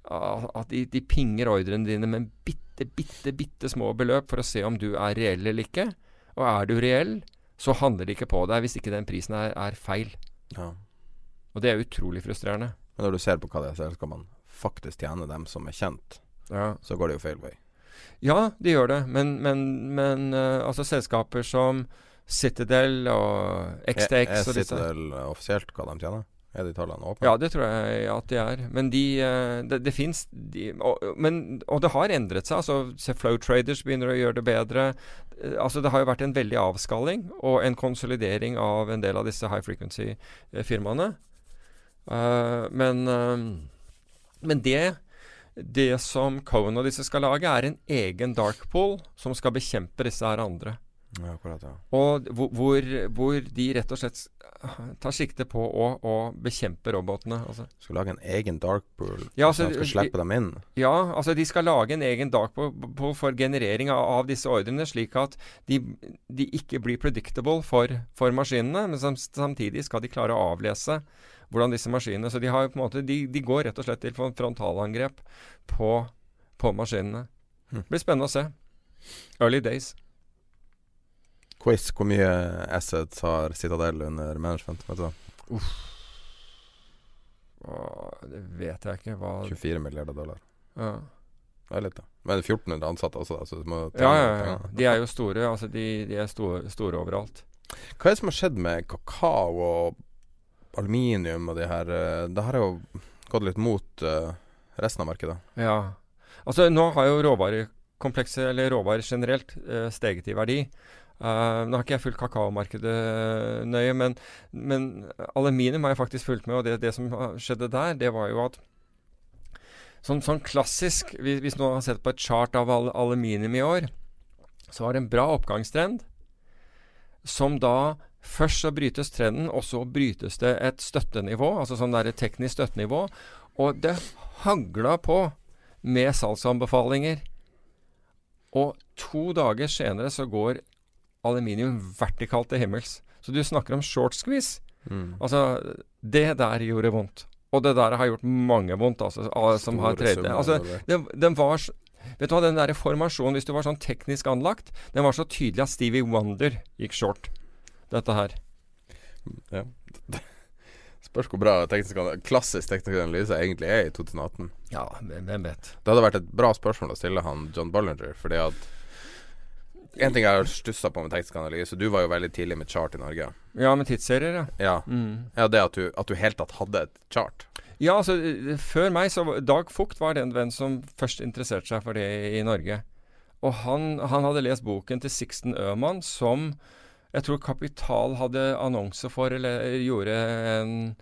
at de, de pinger ordrene dine med bitte, bitte, bitte små beløp for å se om du er reell eller ikke. Og er du reell, så handler det ikke på deg hvis ikke den prisen er, er feil. Ja. Og det er utrolig frustrerende. Men når du ser på hva det er, så skal selskapene faktisk tjener, dem som er kjent, Ja. så går det jo feil vei. Ja, de gjør det. Men, men, men uh, altså selskaper som Citadel og XTX Er, er Citadel offisielt hva de tjener? Er de tallene åpne? Ja, det tror jeg at de er. Men de uh, Det, det fins de, og, men, og det har endret seg. Altså, Flow Traders begynner å gjøre det bedre. Eh, Altså, det har jo vært en veldig avskalling og en konsolidering av en del av disse high frequency-firmaene. Uh, men eh, men det det som Cohen og disse skal lage, er en egen dark pool som skal bekjempe disse her andre. Ja, akkurat, ja. Og hvor, hvor, de rett og slett tar sikte på å, å bekjempe robotene. Altså. Skal lage en egen dark pool, Ja, så altså, de skal slippe dem inn? Ja, altså de skal lage en egen dark pool for generering av, av disse ordrene, slik at de, de ikke blir predictable for, for maskinene, men samtidig skal de klare å avlese hvordan disse maskinene Så de, har måte, de, de går rett og slett til fron- frontalangrep på, på maskinene. Hm. Det blir spennende å se. Early days. Quiz. Hvor mye assets har Citadel under management? Vet du det? Åh, det vet jeg ikke. Hva 24 milliarder dollar. ja. Det er litt, da. Men 1400 ansatte også, da, så du må Ja, ja, ja. De er jo store. Altså, de, de er store, store overalt. Hva er det som har skjedd med kakao og aluminium og de her eh, Det har jo gått litt mot uh, resten av markedet. Ja. Altså, nå har jo råvarekomplekset, eller råvarer generelt, uh, steget i verdi. Eh, nå har ikke jeg fulgt kakaomarkedet nøye, men, men aluminium har jeg faktisk fulgt med. Og det, det som skjedde der, det var jo at Sånn, sånn klassisk, hvis, hvis noen har sett på et chart av al aluminium i år, så var det en bra oppgangstrend. Som da Først så brytes trenden, og så brytes det et støttenivå, altså sånn der et teknisk støttenivå. Og det hagla på med salgsanbefalinger. Og to dager senere så går aluminium vertikalt til himmels. Så du snakker om short squeeze. Mm. Altså, det der gjorde vondt. Og det der har gjort mange vondt, altså, som har Store summer Altså, den, den var Vet du hva, den der formasjonen, hvis du var sånn teknisk anlagt, den var så tydelig at Stevie Wonder gikk short. Dette her. Ja. Spørs hvor bra teknisk, klassisk teknisk analyse egentlig er i 2018. Ja, hvem hvem vet. Det hadde vært et bra spørsmål å stille han John Bollinger, fordi at En ting jeg har stussa på med teknisk analyse, du var jo veldig tidlig med chart i Norge. Ja, med tidsserier, ja. Ja, Mm. ja det at du, at du helt tatt hadde et chart. Ja, altså Før meg så Dag Fugt var den venn som først interesserte seg for det i Norge. Og han, han hadde lest boken til Sixten Øhmann som jeg tror Kapital hadde annonse for, eller gjorde en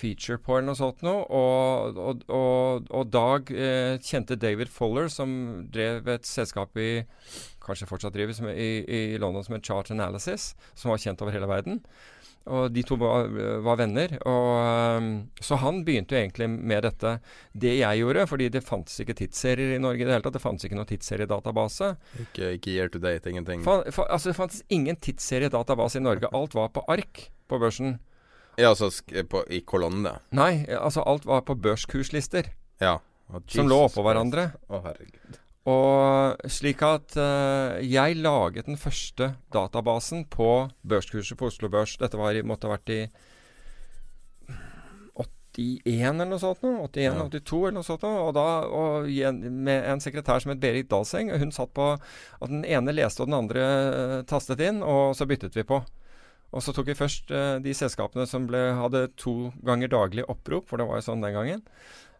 feature på, eller noe sånt noe. Og, og, og, og Dag eh, kjente David Foller, som drev et selskap i Kanskje fortsatt driver som, i, i London som het Chart Analysis, som var kjent over hele verden. Og de to var, var venner. Og, um, så han begynte jo egentlig med dette. Det jeg gjorde, fordi det fantes ikke tidsserier i Norge i det hele tatt. Det fantes ikke noen tidsseriedatabase. Ikke, ikke year to date, ingenting. Fa, fa, altså, det fantes ingen tidsseriedatabase i Norge. Alt var på ark på børsen. Ja, altså på, i kolonne. Nei, altså alt var på børskurslister Ja. Oh, som lå oppå hverandre. Å, Å, herregud. Og slik at uh, jeg laget den første databasen på børskurset på Oslo Børs. Dette var, måtte ha vært i 81 eller noe sånt. Noe, 81, Ja. 82 eller noe sånt. Noe, og da og med en sekretær som het Berit Dalseng. Hun satt på at den ene leste og den andre eh, tastet inn, og så byttet vi på. Og så tok vi først uh, de selskapene som ble, hadde to ganger daglig opprop, for det var jo sånn den gangen.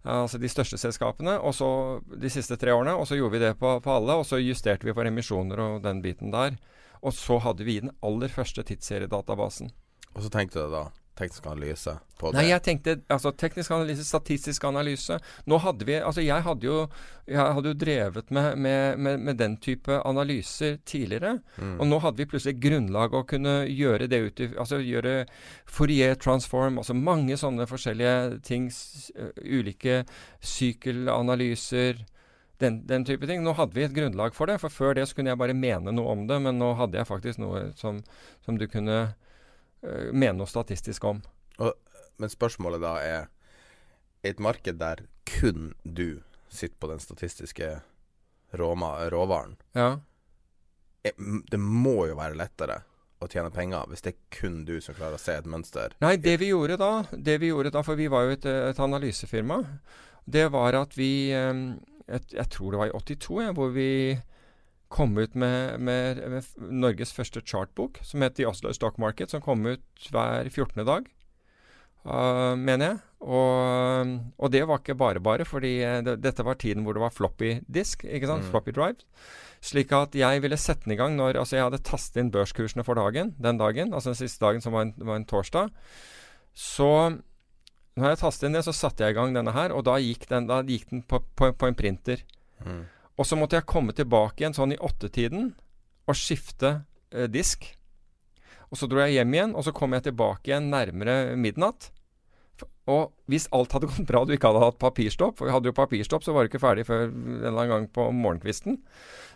Ja, Altså de største selskapene, og så de siste tre årene. Og så gjorde vi det på, på alle, og så justerte vi for emisjoner og den biten der. Og så hadde vi den aller første tidsseriedatabasen. Og så tenkte du da teknisk analyse på Nei, det. jeg tenkte altså teknisk analyse, statistisk analyse. Nå hadde vi Altså, jeg hadde jo, jeg hadde jo drevet med, med, med, med den type analyser tidligere. Mm. Og nå hadde vi plutselig grunnlag å kunne gjøre det ut i Altså gjøre Fourier transform, altså mange sånne forskjellige ting. øh, ulike sykkelanalyser. Den, den type ting. Nå hadde vi et grunnlag for det, for før det så kunne jeg bare mene noe om det, men nå hadde jeg faktisk noe som, som du kunne mene noe statistisk om. Men spørsmålet da er I et marked der kun du sitter på den statistiske råma, råvaren Ja. er- Det må jo være lettere å tjene penger hvis det er kun du som klarer å se et mønster. Nei, det vi gjorde da, det vi gjorde da for vi var jo et, et analysefirma, det var at vi eh, et, Jeg tror det var i 82, ja, hvor vi kom ut med, med, med Norges første chartbok, som het The Oslo Stock Market, som kom ut hver 14. dag, uh, mener jeg. Og, og det var ikke bare bare, fordi eh, det, dette var tiden hvor det var floppy disk, ikke sant? Mm. Floppy drive. Slik at jeg ville sette den i gang når Altså, jeg hadde tastet inn børskursene for dagen, den dagen, altså den siste dagen som var en, var en torsdag. Så når jeg tastet inn det, så satte jeg i gang denne her, og da gikk den, da gikk den på, på, på en printer. Mm. Og så måtte jeg komme tilbake igjen sånn i åttetiden og skifte eh, disk. Og så dro jeg hjem igjen, og så kom jeg tilbake igjen nærmere midnatt. Og hvis alt hadde gått bra, du ikke hadde hatt papirstopp For vi hadde jo papirstopp, så var du ikke ferdig før en eller annen gang på morgenkvisten.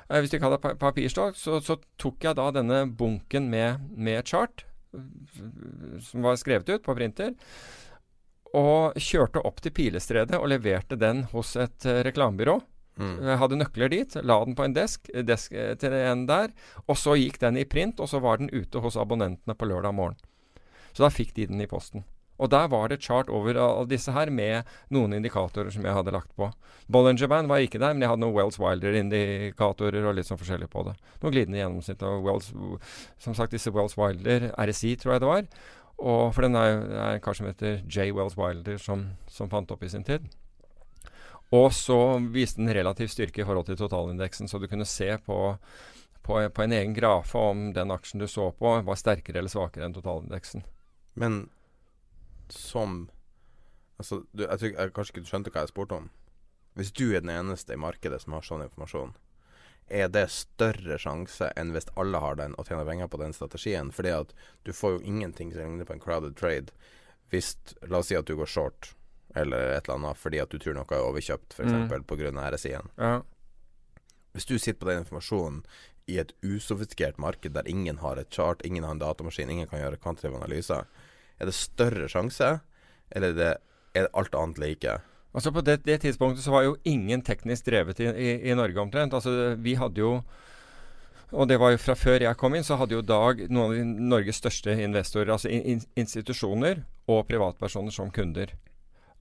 Eh, hvis du ikke hadde pa papirstopp, så, så tok jeg da denne bunken med, med chart, eh, som var skrevet ut på printer, og kjørte opp til Pilestredet og leverte den hos et eh, reklamebyrå. Mm. Hadde nøkler dit, la den på en desk, desk eh, til en der, og så gikk den i print, og så var den ute hos abonnentene på lørdag morgen. Så da fikk de den i posten. Og der var det chart over alle disse her med noen indikatorer som jeg hadde lagt på. Bollinger Band var ikke der, men jeg hadde noen Wells Wilder-indikatorer og litt sånn forskjellig på det. Noe glidende gjennomsnitt av Wells Som sagt, disse Wells Wilder, RSI tror jeg det var. Og for den er er en kar som heter J. Wells Wilder som, som fant opp i sin tid. Og så viste den relativ styrke i forhold til totalindeksen, så du kunne se på, på, en egen grafe om den aksjen du så på, var sterkere eller svakere enn totalindeksen. Men som Altså, du, jeg tror jeg, kanskje ikke skjønte hva jeg spurte om. Hvis du er den eneste i markedet som har sånn informasjon, er det større sjanse enn hvis alle har den og tjener penger på den strategien? Fordi at du får jo ingenting som ligner på en crowded trade hvis La oss si at du går short eller et eller annet fordi at du tror noe er overkjøpt, f.eks. Mm. Pga. RSI-en. Ja. Hvis du sitter på den informasjonen i et usofistikert marked der ingen har et chart, ingen har en datamaskin, ingen kan gjøre kvantitative analyser, er det større sjanse, eller er det, er det alt annet like? Altså På det, det tidspunktet så var jo ingen teknisk drevet i, i, i Norge omtrent. Altså Vi hadde jo og det var jo fra før jeg kom inn, så hadde jo Dag noen av de Norges største investorer, altså in, institusjoner og privatpersoner som kunder.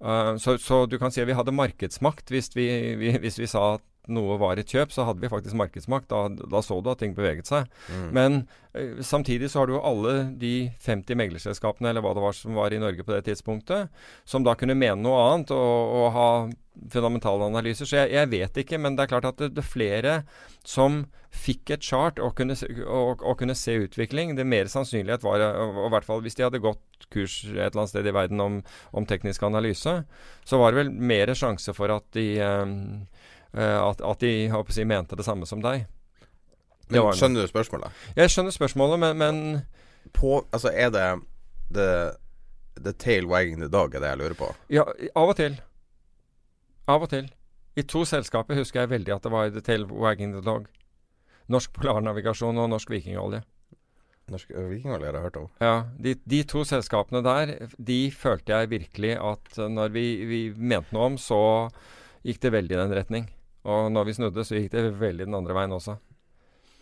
Uh, så, så du kan si at vi hadde markedsmakt hvis vi, vi, hvis vi sa at noe var et kjøp, så hadde vi faktisk markedsmakt. Da, da så du at ting beveget seg. Mm. Men eh, samtidig så har du jo alle de 50 meglerselskapene eller hva det var som var i Norge på det tidspunktet, som da kunne mene noe annet og, og ha fundamentale analyser. Så jeg, jeg vet ikke, men det er klart at det, det er flere som fikk et chart og kunne, og, og kunne se utvikling. Det mer sannsynlighet var, og, i hvert fall hvis de hadde gått kurs et eller annet sted i verden om, om teknisk analyse, så var det vel mer sjanse for at de eh, at, at de si, mente det samme som deg. Men, Men skjønner du spørsmålet? Jeg skjønner spørsmålet, men, men På, altså er det the, the tail wagging the dog, er det jeg lurer på? ja, av og til. Av og til. I to selskaper husker jeg veldig at det var The Tail Wagging the Dog. Norsk Polarnavigasjon og Norsk Vikingolje. Norsk vikingolje har jeg hørt om. Ja, de, de to selskapene der, de følte jeg virkelig at eh, når vi, vi mente noe om, så gikk det veldig i den retning. Og når vi snudde, så gikk det veldig den andre veien også.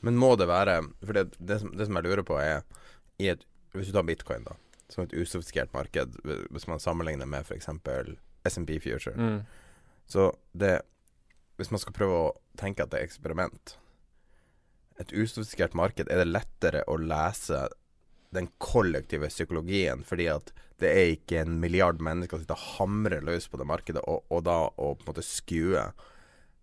Men må det være For det, det, som, det som jeg lurer på, er i et, Hvis du tar bitcoin, da. som et usofistikert marked, hvis man sammenligner med f.eks. SMP Future. Mm. Så det Hvis man skal prøve å tenke at det er eksperiment Et usofistikert marked er det lettere å lese den kollektive psykologien, fordi at det er ikke en milliard mennesker som sitter og hamrer løs på det markedet, og, og da å på en måte skue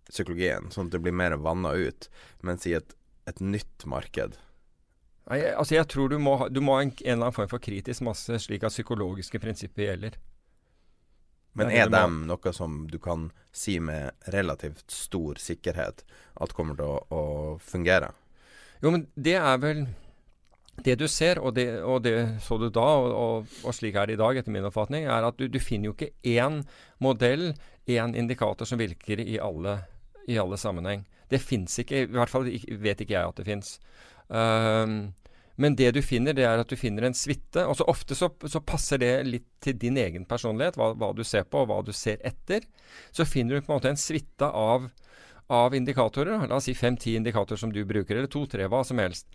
psykologien, sånn at det blir mer vanna ut. Mens i et, et nytt marked Nei, altså jeg tror du må ha, du må ha en, en eller annen form for kritisk masse, slik at psykologiske prinsipper gjelder. Men er dem noe som du kan si med relativt stor sikkerhet at kommer til å, å fungere? Jo, men det er vel Det du ser, og det, og det så du da, og, og, og slik er det i dag, etter min oppfatning, er at du, du finner jo ikke én modell, én indikator som virker i alle, i alle sammenheng. Det fins ikke, i hvert fall vet ikke jeg at det fins. men det du finner, det er at du finner en suite. Og så ofte så, så passer det litt til din egen personlighet, hva, hva du ser på, og hva du ser etter. Så finner du på en måte en suite av, av indikatorer. La oss si fem-ti indikatorer som du bruker, eller to-tre, hva som helst.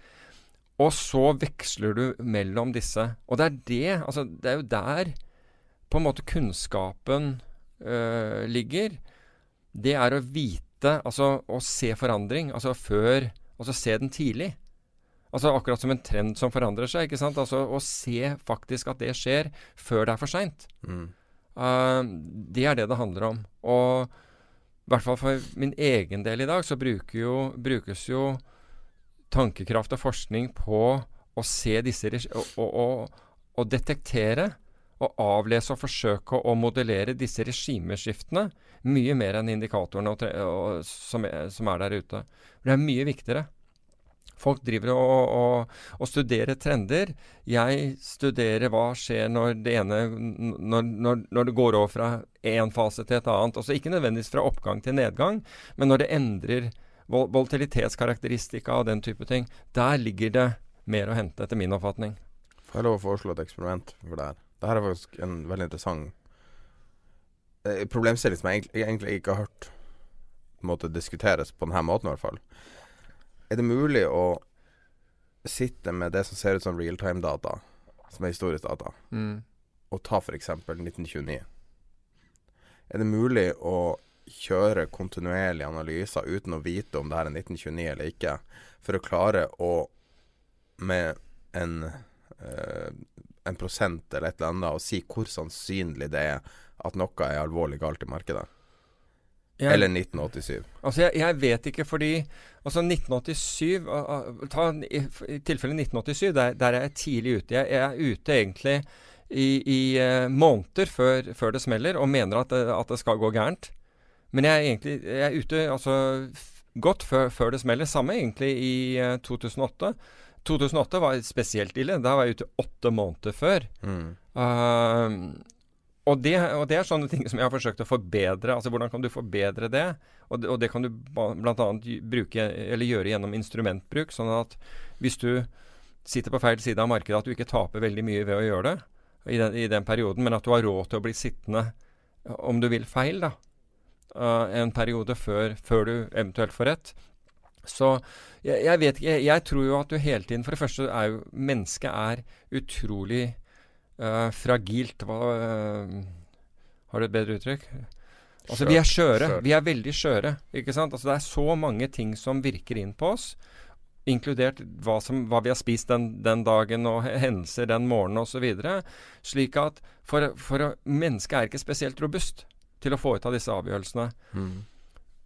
Og så veksler du mellom disse. Og det er det, altså det er jo der på en måte kunnskapen øh, ligger. Det er å vite, altså å se forandring, altså før Altså se den tidlig. Altså akkurat som en trend som forandrer seg. ikke sant? Altså Å se faktisk at det skjer før det er for seint. Mm. Uh, det er det det handler om. Og i hvert fall for min egen del i dag, så bruker jo, brukes jo tankekraft og forskning på å se disse og, og, og, og detektere og avlese og forsøke å modellere disse regimeskiftene mye mer enn indikatorene som er der ute. Det er mye viktigere. Folk driver og, og, og studerer trender. Jeg studerer hva skjer når det ene Når, når, når det går over fra én fase til et annet. Også ikke nødvendigvis fra oppgang til nedgang, men når det endrer vol volatilitetskarakteristika og den type ting. Der ligger det mer å hente, etter min oppfatning. Får jeg lov å foreslå et eksperiment for det her? Det her er faktisk en veldig interessant eh, problemstilling som jeg egentlig, ikke har hørt måtte diskuteres på denne måten, i hvert fall. Er det mulig å sitte med det som ser ut som realtime-data, som er historisk data, og ta f.eks. 1929? Er det mulig å kjøre kontinuerlige analyser uten å vite om det her er 1929 eller ikke, for å klare å med en eh, en prosent eller et eller annet, og si hvor sannsynlig det er at noe er alvorlig galt i markedet? Jeg- Eller 1987. Altså, jeg, jeg vet ikke fordi Altså, 1987 uh, uh, Ta i, i tilfelle 1987, der, der er jeg tidlig ute. Jeg, jeg er ute egentlig i, i uh, måneder før, før det smeller, og mener at det, at det skal gå gærent. Men jeg er egentlig jeg er ute altså godt før, før det smeller. Samme egentlig i uh, 2008. 2008 var spesielt ille. Da var jeg ute åtte måneder før. Mm. Uh, og, det, og det er sånne ting som jeg har forsøkt å forbedre. Altså Hvordan kan du forbedre det? Og det, og det kan du bl.a. bruke eller gjøre gjennom instrumentbruk. Sånn at hvis du sitter på feil side av markedet, at du ikke taper veldig mye ved å gjøre det i den, i den perioden, men at du har råd til å bli sittende, om du vil, feil, da. Uh, en periode før, før du eventuelt får rett. Så jeg, jeg vet ikke jeg, jeg tror jo at du hele tiden For det første er jo Mennesket er utrolig uh, fragilt. Hva uh, Har du et bedre uttrykk? Altså, vi er skjøre. Vi er veldig skjøre. Ikke sant? Altså, det er så mange ting som virker inn på oss. Inkludert hva, som, hva vi har spist den, den dagen, og he- hendelser den morgenen osv. Slik at for, for mennesket er ikke spesielt robust til å av disse avgjørelsene Mm.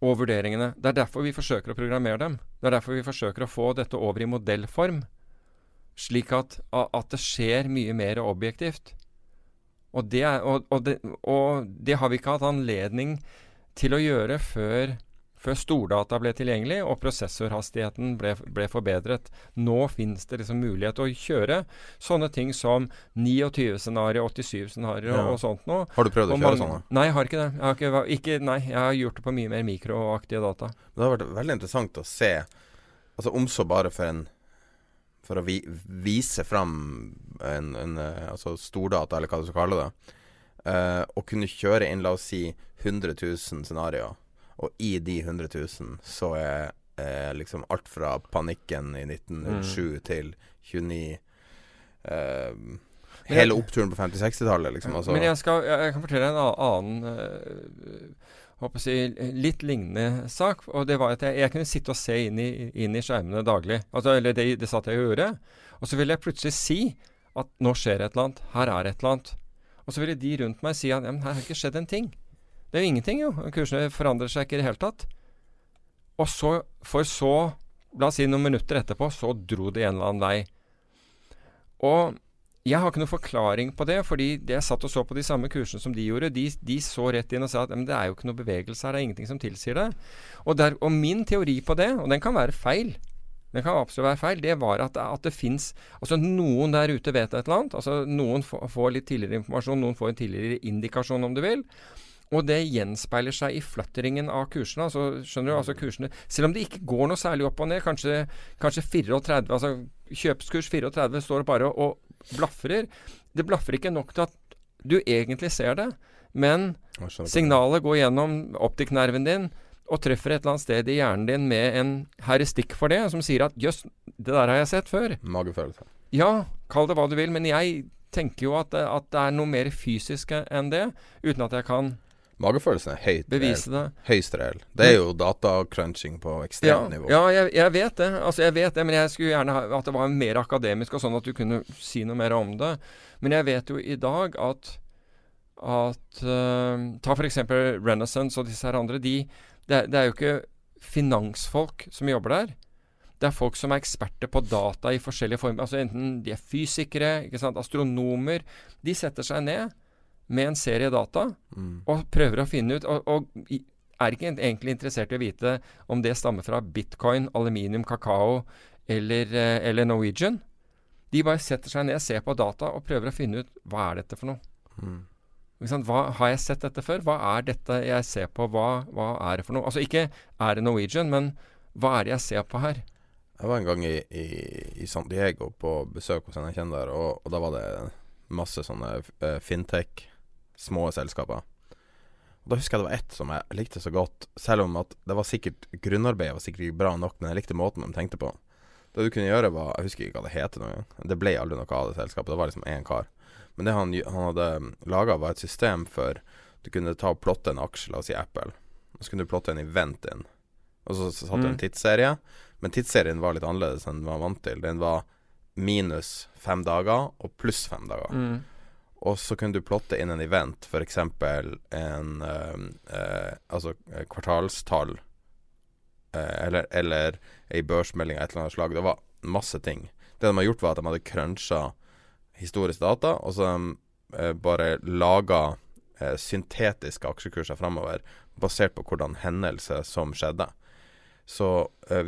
Og vurderingene. Det er derfor vi forsøker å programmere dem. Det er derfor vi forsøker å få dette over i modellform. Slik at, at det skjer mye mer objektivt. Og det, er, og, og, det, og det har vi ikke hatt anledning til å gjøre før, før stordata ble tilgjengelig og prosessorhastigheten ble, ble forbedret. Nå finnes det liksom mulighet til å kjøre sånne ting som 29-scenario, 87-scenario Ja. og sånt noe. Har du prøvd å kjøre sånne? Nei, jeg har ikke det. Jeg har ikke, ikke, nei, jeg har gjort det på mye mer mikroaktige data. Men det har vært veldig interessant å se, altså om så bare for en For å vi, vise fram en, en eh, altså stordata, eller hva du skal kalle det. uh, å kunne kjøre inn, la oss si, 100 000 scenarioer. Og i de 100 000 så er eh, liksom alt fra panikken i 1907 til 29 eh, hele oppturen på 50-60-tallet, liksom. Altså. Men jeg, skal, jeg, jeg kan fortelle en annen øh, håper jeg, litt lignende sak. Og det var at jeg, jeg kunne sitte og se inn i, inn i skjermene daglig. Altså, eller det, det satt jeg og gjorde. Og så ville jeg plutselig si at nå skjer et eller annet. Her er et eller annet. Og så ville de rundt meg si at ja, men her har ikke skjedd en ting. Det er jo ingenting, jo. Kursene forandrer seg ikke i det hele tatt. Og så, for så, la oss si noen minutter etterpå, så dro det en eller annen vei. Og jeg har ikke noen forklaring på det, fordi jeg satt og så på de samme kursene som de gjorde. De, de så rett inn og sa at det er jo ikke noe bevegelse her, det er ingenting som tilsier det. Og, der, og min teori på det, og den kan være feil, den kan absolutt være feil, det var at, at det fins Altså noen der ute vet et eller annet. Altså Noen får litt tidligere informasjon, noen får en tidligere indikasjon, om du vil. Og det gjenspeiler seg i flutteringen av kursene. altså skjønner du, altså kursene, Selv om det ikke går noe særlig opp og ned, kanskje, kanskje 34 altså Kjøpskurs 34 står bare og blafrer. Det blafrer ikke nok til at du egentlig ser det, men signalet går gjennom optikknerven din og treffer et eller annet sted i hjernen din med en heristikk for det, som sier at jøss, det der har jeg sett før. Magefølelse. Ja, kall det hva du vil, men jeg tenker jo at, at det er noe mer fysisk enn det, uten at jeg kan Magefølelsen er høyt bevise det. Høyst reell. Det er jo datacrunching på Ja, nivå. ja jeg, jeg vet det. Altså, jeg vet det, men jeg skulle gjerne ha at det var mer akademisk, og sånn at du kunne si noe mer om det. Men jeg vet jo i dag at at uh, Ta f.eks. Renaissance og disse her andre. De, det, det er jo ikke finansfolk som jobber der. Det er folk som er eksperter på data i forskjellige former. Altså Enten de er fysikere, astronomer. De setter seg ned med en serie data Mm. og prøver å finne ut og, og er ikke egentlig interessert i å vite om det stammer fra bitcoin, aluminium, kakao eller, eh, eller Norwegian. De bare setter seg ned, ser på data og prøver å finne ut hva er dette for noe. Mm. Hva, har jeg sett dette før? Hva er dette jeg ser på? Hva, hva er det for noe? Altså ikke er det Norwegian, men hva er det jeg ser på her? Jeg var en gang i, i, i San Diego på besøk hos en jeg kjenner der, og, og da var det masse sånne eh, fintech, små selskaper. Og Da husker jeg det var ett som jeg likte så godt, selv om at det var sikkert grunnarbeidet var sikkert ikke bra nok, men jeg likte måten de tenkte på. Det du kunne gjøre, var Jeg husker ikke hva det heter engang. Det ble aldri noe av det selskapet. Det var liksom én kar. Men det han, han hadde laga, var et system for Du kunne ta og plotte en aksje, la oss si Apple. Og så kunne du plotte en event inn. Og så så satte du Mm. en tidsserie. Men tidsserien var litt annerledes enn den var vant til. Den var minus fem dager og pluss fem dager. Mm. Og så kunne du plotte inn en event, f.eks. en uh, uh, Altså eh, kvartalstall, Uh, eller, eller ei børsmelding av et eller annet slag. Det var masse ting. Det de har gjort, var at de hadde cruncha historisk data, og så de bare laga syntetiske aksjekurser framover, basert på hvordan hendelser som skjedde. Så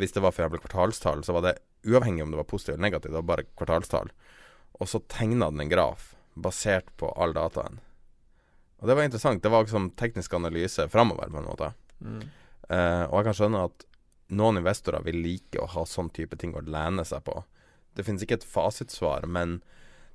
hvis det var for eksempel kvartalstall, så var det uavhengig om det var positivt eller negativt, det var bare kvartalstall. Og så tegna den en graf basert på all dataen. Og det var interessant. Det var liksom teknisk analyse framover, på en måte. Mm. Uh, og jeg kan skjønne at noen investorer vil like å ha sånn type ting å lene seg på. Det finnes ikke et fasitsvar, men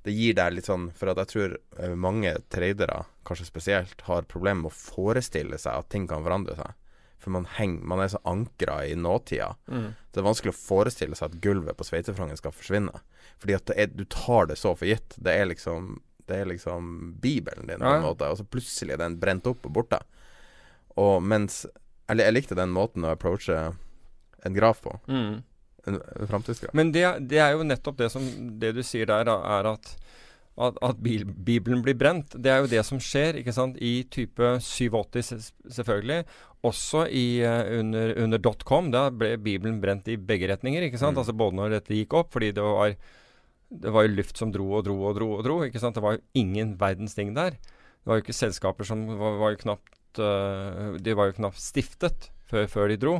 det gir deg litt sånn For at jeg tror eh, mange tradere, kanskje spesielt, har problemer med å forestille seg at ting kan forandre seg. For man, henger, man er så ankra i nåtida. Mm. Det er vanskelig å forestille seg at gulvet på sveitserfrangen skal forsvinne. Fordi at det er, du tar det så for gitt. Det er liksom Det er liksom bibelen din, på en måte. Og så plutselig er den brent opp og borte. Og mens Eller jeg likte den måten å approache en graf på. Mm. En, en framtidsgraf. Men det, det er jo nettopp det som Det du sier der, da, er at at, at bil, Bibelen blir brent. Det er jo det som skjer ikke sant, i type 87, selvfølgelig. Også i, eh, under, under dotcom. Da ble Bibelen brent i begge retninger. ikke sant? Mm. Altså Både når dette gikk opp, fordi det var, det var jo luft som dro og dro og dro. og dro, ikke sant? Det var jo ingen verdens ting der. Det var jo ikke selskaper som var, var jo knapt uh, De var jo knapt stiftet før, før de dro.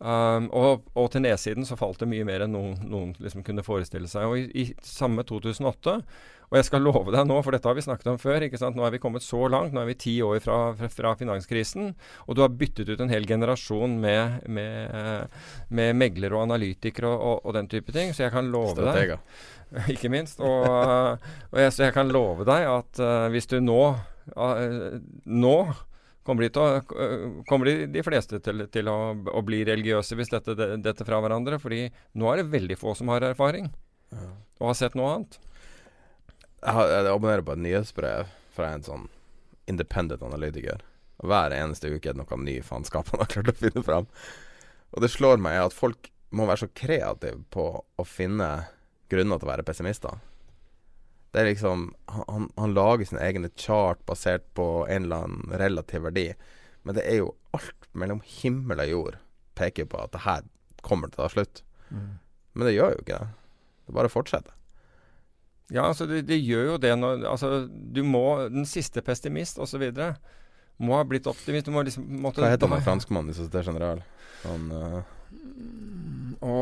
Um, og, og til nedsiden så falt det mye mer enn noen, noen liksom kunne forestille seg. Og i, i samme 2008 Og jeg skal love deg nå, for dette har vi snakket om før. Nå er vi kommet så langt. Nå er vi ti år fra, fra, fra finanskrisen. Og du har byttet ut en hel generasjon med, med, eh, med meglere og analytikere og, og, og den type ting. Så jeg kan love deg Strateger. ikke minst. Og, eh, og jeg, så jeg kan love deg at uh, hvis du nå uh, Nå kommer de, å, eh, kommer de, de fleste til, til å, å bli religiøse hvis dette, detter fra hverandre. Fordi nå er det veldig få som har erfaring Ja. og har sett noe annet. Jeg, har, jeg abonnerer på et nyhetsbrev fra en sånn independent analytiker. Hver eneste uke er det noe ny faenskap han har klart å finne fram. Og det slår meg at folk må være så kreative på å finne grunner til å være pessimister. Det er liksom Han, han lager sine egne chart basert på en eller annen relativ verdi. Men det er jo alt mellom himmel og jord peker på at det her kommer til å ta slutt. Men det gjør jo ikke det. Det bare fortsetter. Ja, altså det, det gjør jo det når Altså, du må Den siste pessimist osv. må ha blitt optimist. Du må liksom måtte, Hva heter han franskmannen i Société General? Han eh, Å,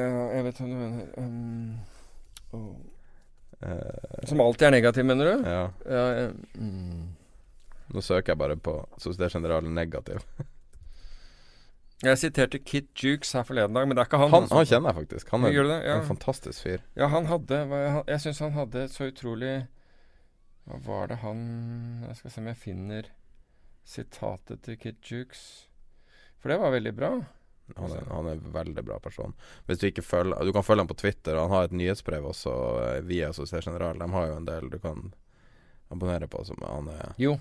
ja, jeg vet hva du mener. Um, å. Eh, som alltid er negativ, mener du? Ja. Ja, ja. mm. Nå søker jeg bare på Société generalen negativ. Jeg siterte Kit Jukes her forleden dag, men det er ikke han. Han, altså. han kjenner jeg faktisk. Han er det? Ja. en fantastisk fyr. Ja, han hadde Jeg, jeg syns han hadde så utrolig Hva var det han Jeg skal se om jeg finner sitatet til Kit Jukes. For det var veldig bra. Han er, han er en veldig bra person. Hvis du ikke følger Du kan følge ham på Twitter, han har et nyhetsbrev også eh, via Société General. De har jo en del du kan abonnere på som han er Jo.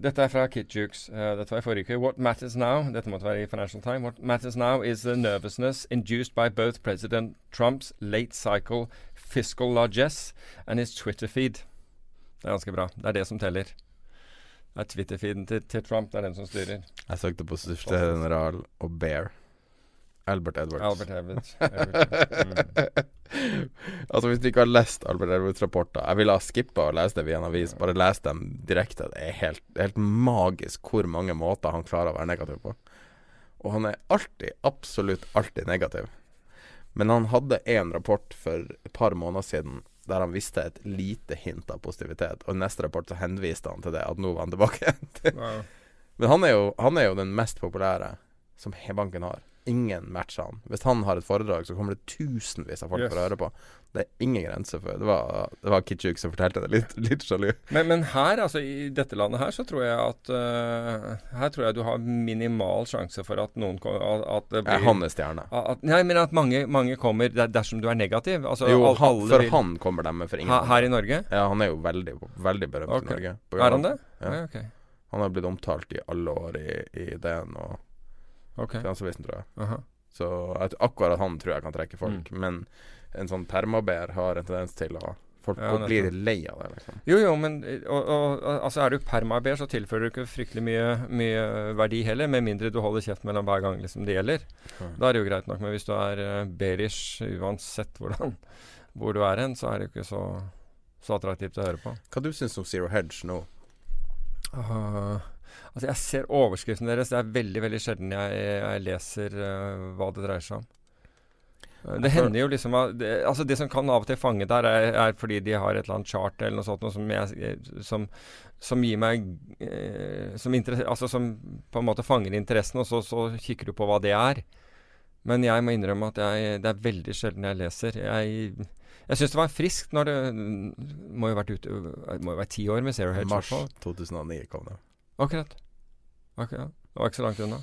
Dette er fra Kitjukes. Uh, dette var i forrige uke. What matters now Dette måtte være i Financial Time. What matters now is the nervousness induced by both President Trumps late cycle fiscal largesse and his Twitter feed. Det er ganske bra. Det er det som teller. Det er Twitter-feeden til, til Trump. Det er den som styrer. Jeg søkte på største General og Bear. Albert Edwards. Albert Edwards. Edwards. Mm. altså Hvis du ikke har lest Albert Edwards-rapporter Jeg ville ha skippa å lese det via en avis. Bare les dem direkte. Det er helt, helt magisk hvor mange måter han klarer å være negativ på. Og han er alltid, absolutt alltid negativ. Men han hadde én rapport for et par måneder siden der han visste et lite hint av positivitet. Og i neste rapport så henviste han til det, at nå var han tilbake. Wow. Men han er, jo, han er jo den mest populære som banken har. Ingen matcher han. Hvis han har et foredrag, så kommer det tusenvis av folk Yes. for å høre på. Det er ingen grenser for Det var, det var Kitchuk som fortalte det. Litt, litt sjalu. Men, men her, altså i dette landet her, så tror jeg at uh, Her tror jeg du har minimal sjanse for at noen kommer at, at det blir han er stjerne? at, Nei, men at mange, mange kommer der, dersom du er negativ. Altså, Jo, alle for vil- han kommer dem, med for ingen her, i Norge? Ja, han er jo veldig, veldig berømt okay. i Norge. Er han det? Ja. Ja, ok. Han har blitt omtalt i alle år i, i DN og Ok. Finansavisen, tror jeg. Aha. Så at akkurat han tror jeg kan trekke folk. Mm. Men en sånn permaber har en tendens til å Folk Ja, blir lei av det, liksom. Jo, jo, men og, og, altså er du permaber, så tilfører du ikke fryktelig mye, mye verdi heller, med mindre du holder kjeft mellom hver gang liksom, det gjelder. Mm. Da er det jo greit nok. Men hvis du er uh, bearish, uansett hvordan, hvor du er hen, så er det jo ikke så, så attraktivt å høre på. Hva du syns om Zero Hedge nå? Ah, altså Jeg ser overskriften deres. Det er veldig veldig sjelden jeg, jeg leser uh, hva det dreier seg om. Eh, Det hender jo liksom det, Altså Det som kan av og til fange der, er, er fordi de har et eller annet chart eller noe sånt noe som, jeg, som, som gir meg eh, som, altså som på en måte fanger interessen, og så, så kikker du på hva det er. Men jeg må innrømme at jeg, det er veldig sjelden jeg leser. Jeg, jeg syns det var friskt når det Må jo ha vært ute må jo være ti år med Zero Hedge. Mars 2009 kom det. Akkurat. Akkurat. Det var ikke så langt unna.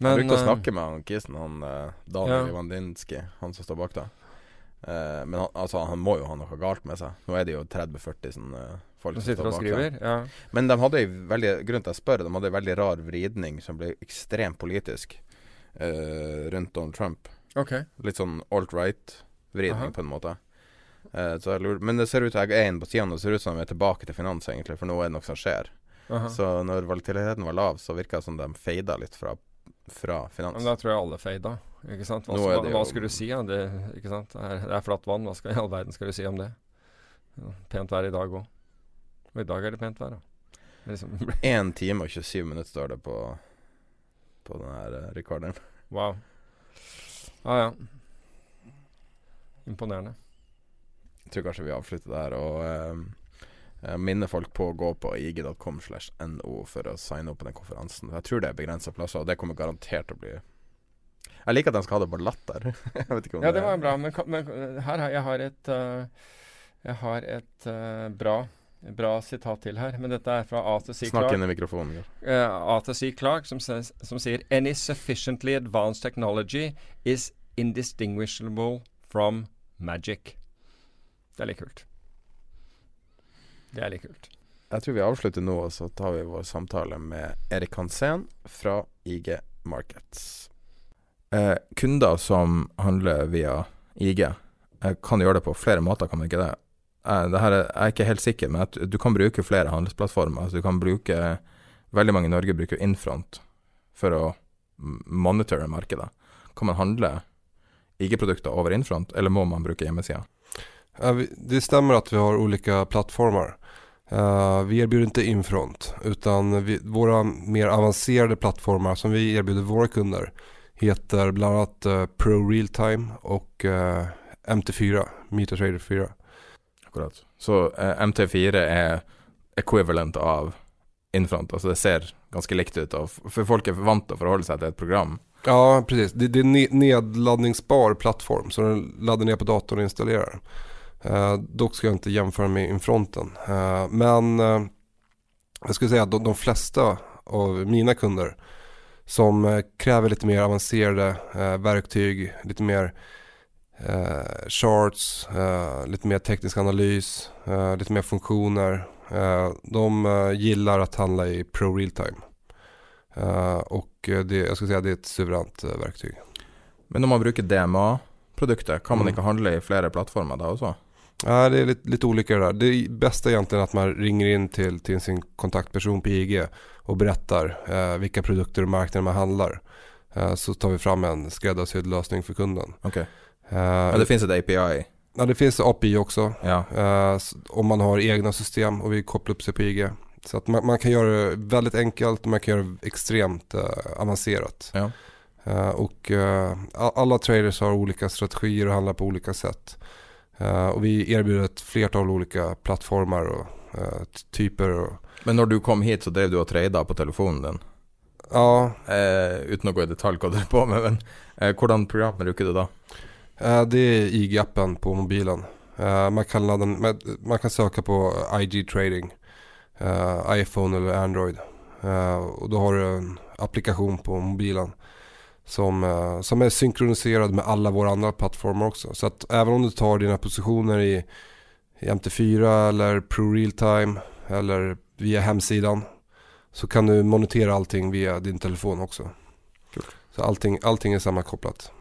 jeg brukte å eh, snakke med han kisen, han eh, Daniel Ja. Ivandinsky, han som står bak da. Uh, men han, altså, han må jo ha noe galt med seg. Nå er det jo 30-40 sånne folk Som står bak skriver? Ja. Men de hadde ei veldig Grunnen til at jeg spør, de hadde ei veldig rar vridning som ble ekstremt politisk uh, rundt Donald Trump. Okay. Litt sånn alt-right-vridning, på en måte. Uh, men det ser ut jeg er inne på sidene, og det ser ut som de er tilbake til finans, egentlig, for nå er det noe som skjer. Aha. Så når volatiliteten var lav, så virka det som de feida litt fra, fra finans. Men da tror jeg alle feida. Ikke sant? Hva, hva, hva skulle du si? Ja? Det, ikke sant? Det, er, det er flatt vann. Hva skal, i all verden skal du si om det? Ja, pent vær i dag òg. Og i dag er det pent vær, da. Liksom, 1 time og 27 minutter står det på På den her eh, rekorderen. wow. Ja, ja. Imponerende. Jeg tror kanskje vi avslutter der. Og eh, jeg minner folk på å gå på ig.com slash no for å signe opp på den konferansen. Jeg tror det er begrensa plasser, og det kommer garantert til å bli Jeg liker at de skal ha det på latter. jeg vet ikke om Ja, det var bra. Men, men eh, her har jeg har et eh, Jeg har et uh, bra Bra sitat til her, men dette er fra Arthur C. Snakk Clarke. inn i mikrofonen. Uh, A til C. Clark, som, som sier Any sufficiently advanced technology is indistinguishable from magic. Det er litt kult. Det er litt kult. Jeg tror vi avslutter nå, og så tar vi vår samtale med Erik Hansen fra IG Markets. Eh, kunder som handler via IG, eh, kan gjøre det på flere måter, kan man ikke det? Eh, det her er, jeg er ikke helt sikker, men at du kan bruke flere handelsplattformer. Altså du kan bruke Veldig mange i Norge bruker Infront for å m- monitore markedet. Kan man handle IG-produkter over Infront, eller må man bruke hjemmesida? Det stemmer at vi har ulike plattformar. Eh, vi erbjuder inte Infront utan vi, våra mer avancerade plattformar som vi erbjuder våra kunder heter bland annat uh, Pro Realtime och uh, MT4, MetaTrader 4. Akkurat. Så eh, MT4 er equivalent av Infront. Altså det ser ganske likt ut, og för folk er vant att å forholde seg til et program. Ja, precis. Det, det är en nedladdningsbar plattform så den laddar ner på datorn och installerar. Eh, dock ska jag inte jämföra med Infronten. Eh, men eh, jag skulle säga att de, de flesta av mina kunder som kräver lite mer avancerade eh, verktyg, lite mer eh, charts, eh, lite mer teknisk analys, eh, lite mer funktioner. Eh, de gillar att handla i Pro Realtime. Eh, och det, jag skulle säga det är ett suveränt verktyg. Men om man bruker DMA-produkter, kan man Mm. ikke handle i flere plattformer da også? Ja, det är lite, lite olika det där. Det bästa är egentligen att man ringer in till, till sin kontaktperson på IG och berättar eh, vilka produkter och marknader man handlar. Eh, så tar vi fram en skräddarsydd lösning för kunden. Okay. Eh, Ja, det finnes et API. ja, det finns API också. Ja. Eh, om man har egna system och vill koppla upp sig på IG. Så att man, man kan göra det väldigt enkelt och man kan göra det extremt eh, avancerat. Ja. Eh, och alla traders har olika strategier och handlar på olika sätt. Eh, och vi erbjuder ett flertal olika plattformar och eh, typer. Och, Men når du kom hit, så drev du och trada på telefonen ja, Eh, uten å gå i detalj hva du er på med, men eh, hvordan program bruker du da? eh, det är IG-appen på mobilen. Eh, man, kan ladda, man, man kan söka på IG trading, eh, iPhone eller Android. Eh, och då har du en applikation på mobilen som, eh, som är synkroniserad med alla våra andra plattformar också. Så att även om du tar dina positioner i, i MT4 eller Pro Realtime eller via hemsidan så kan du monitera allting via din telefon också. Så allting, allting är sammankopplat.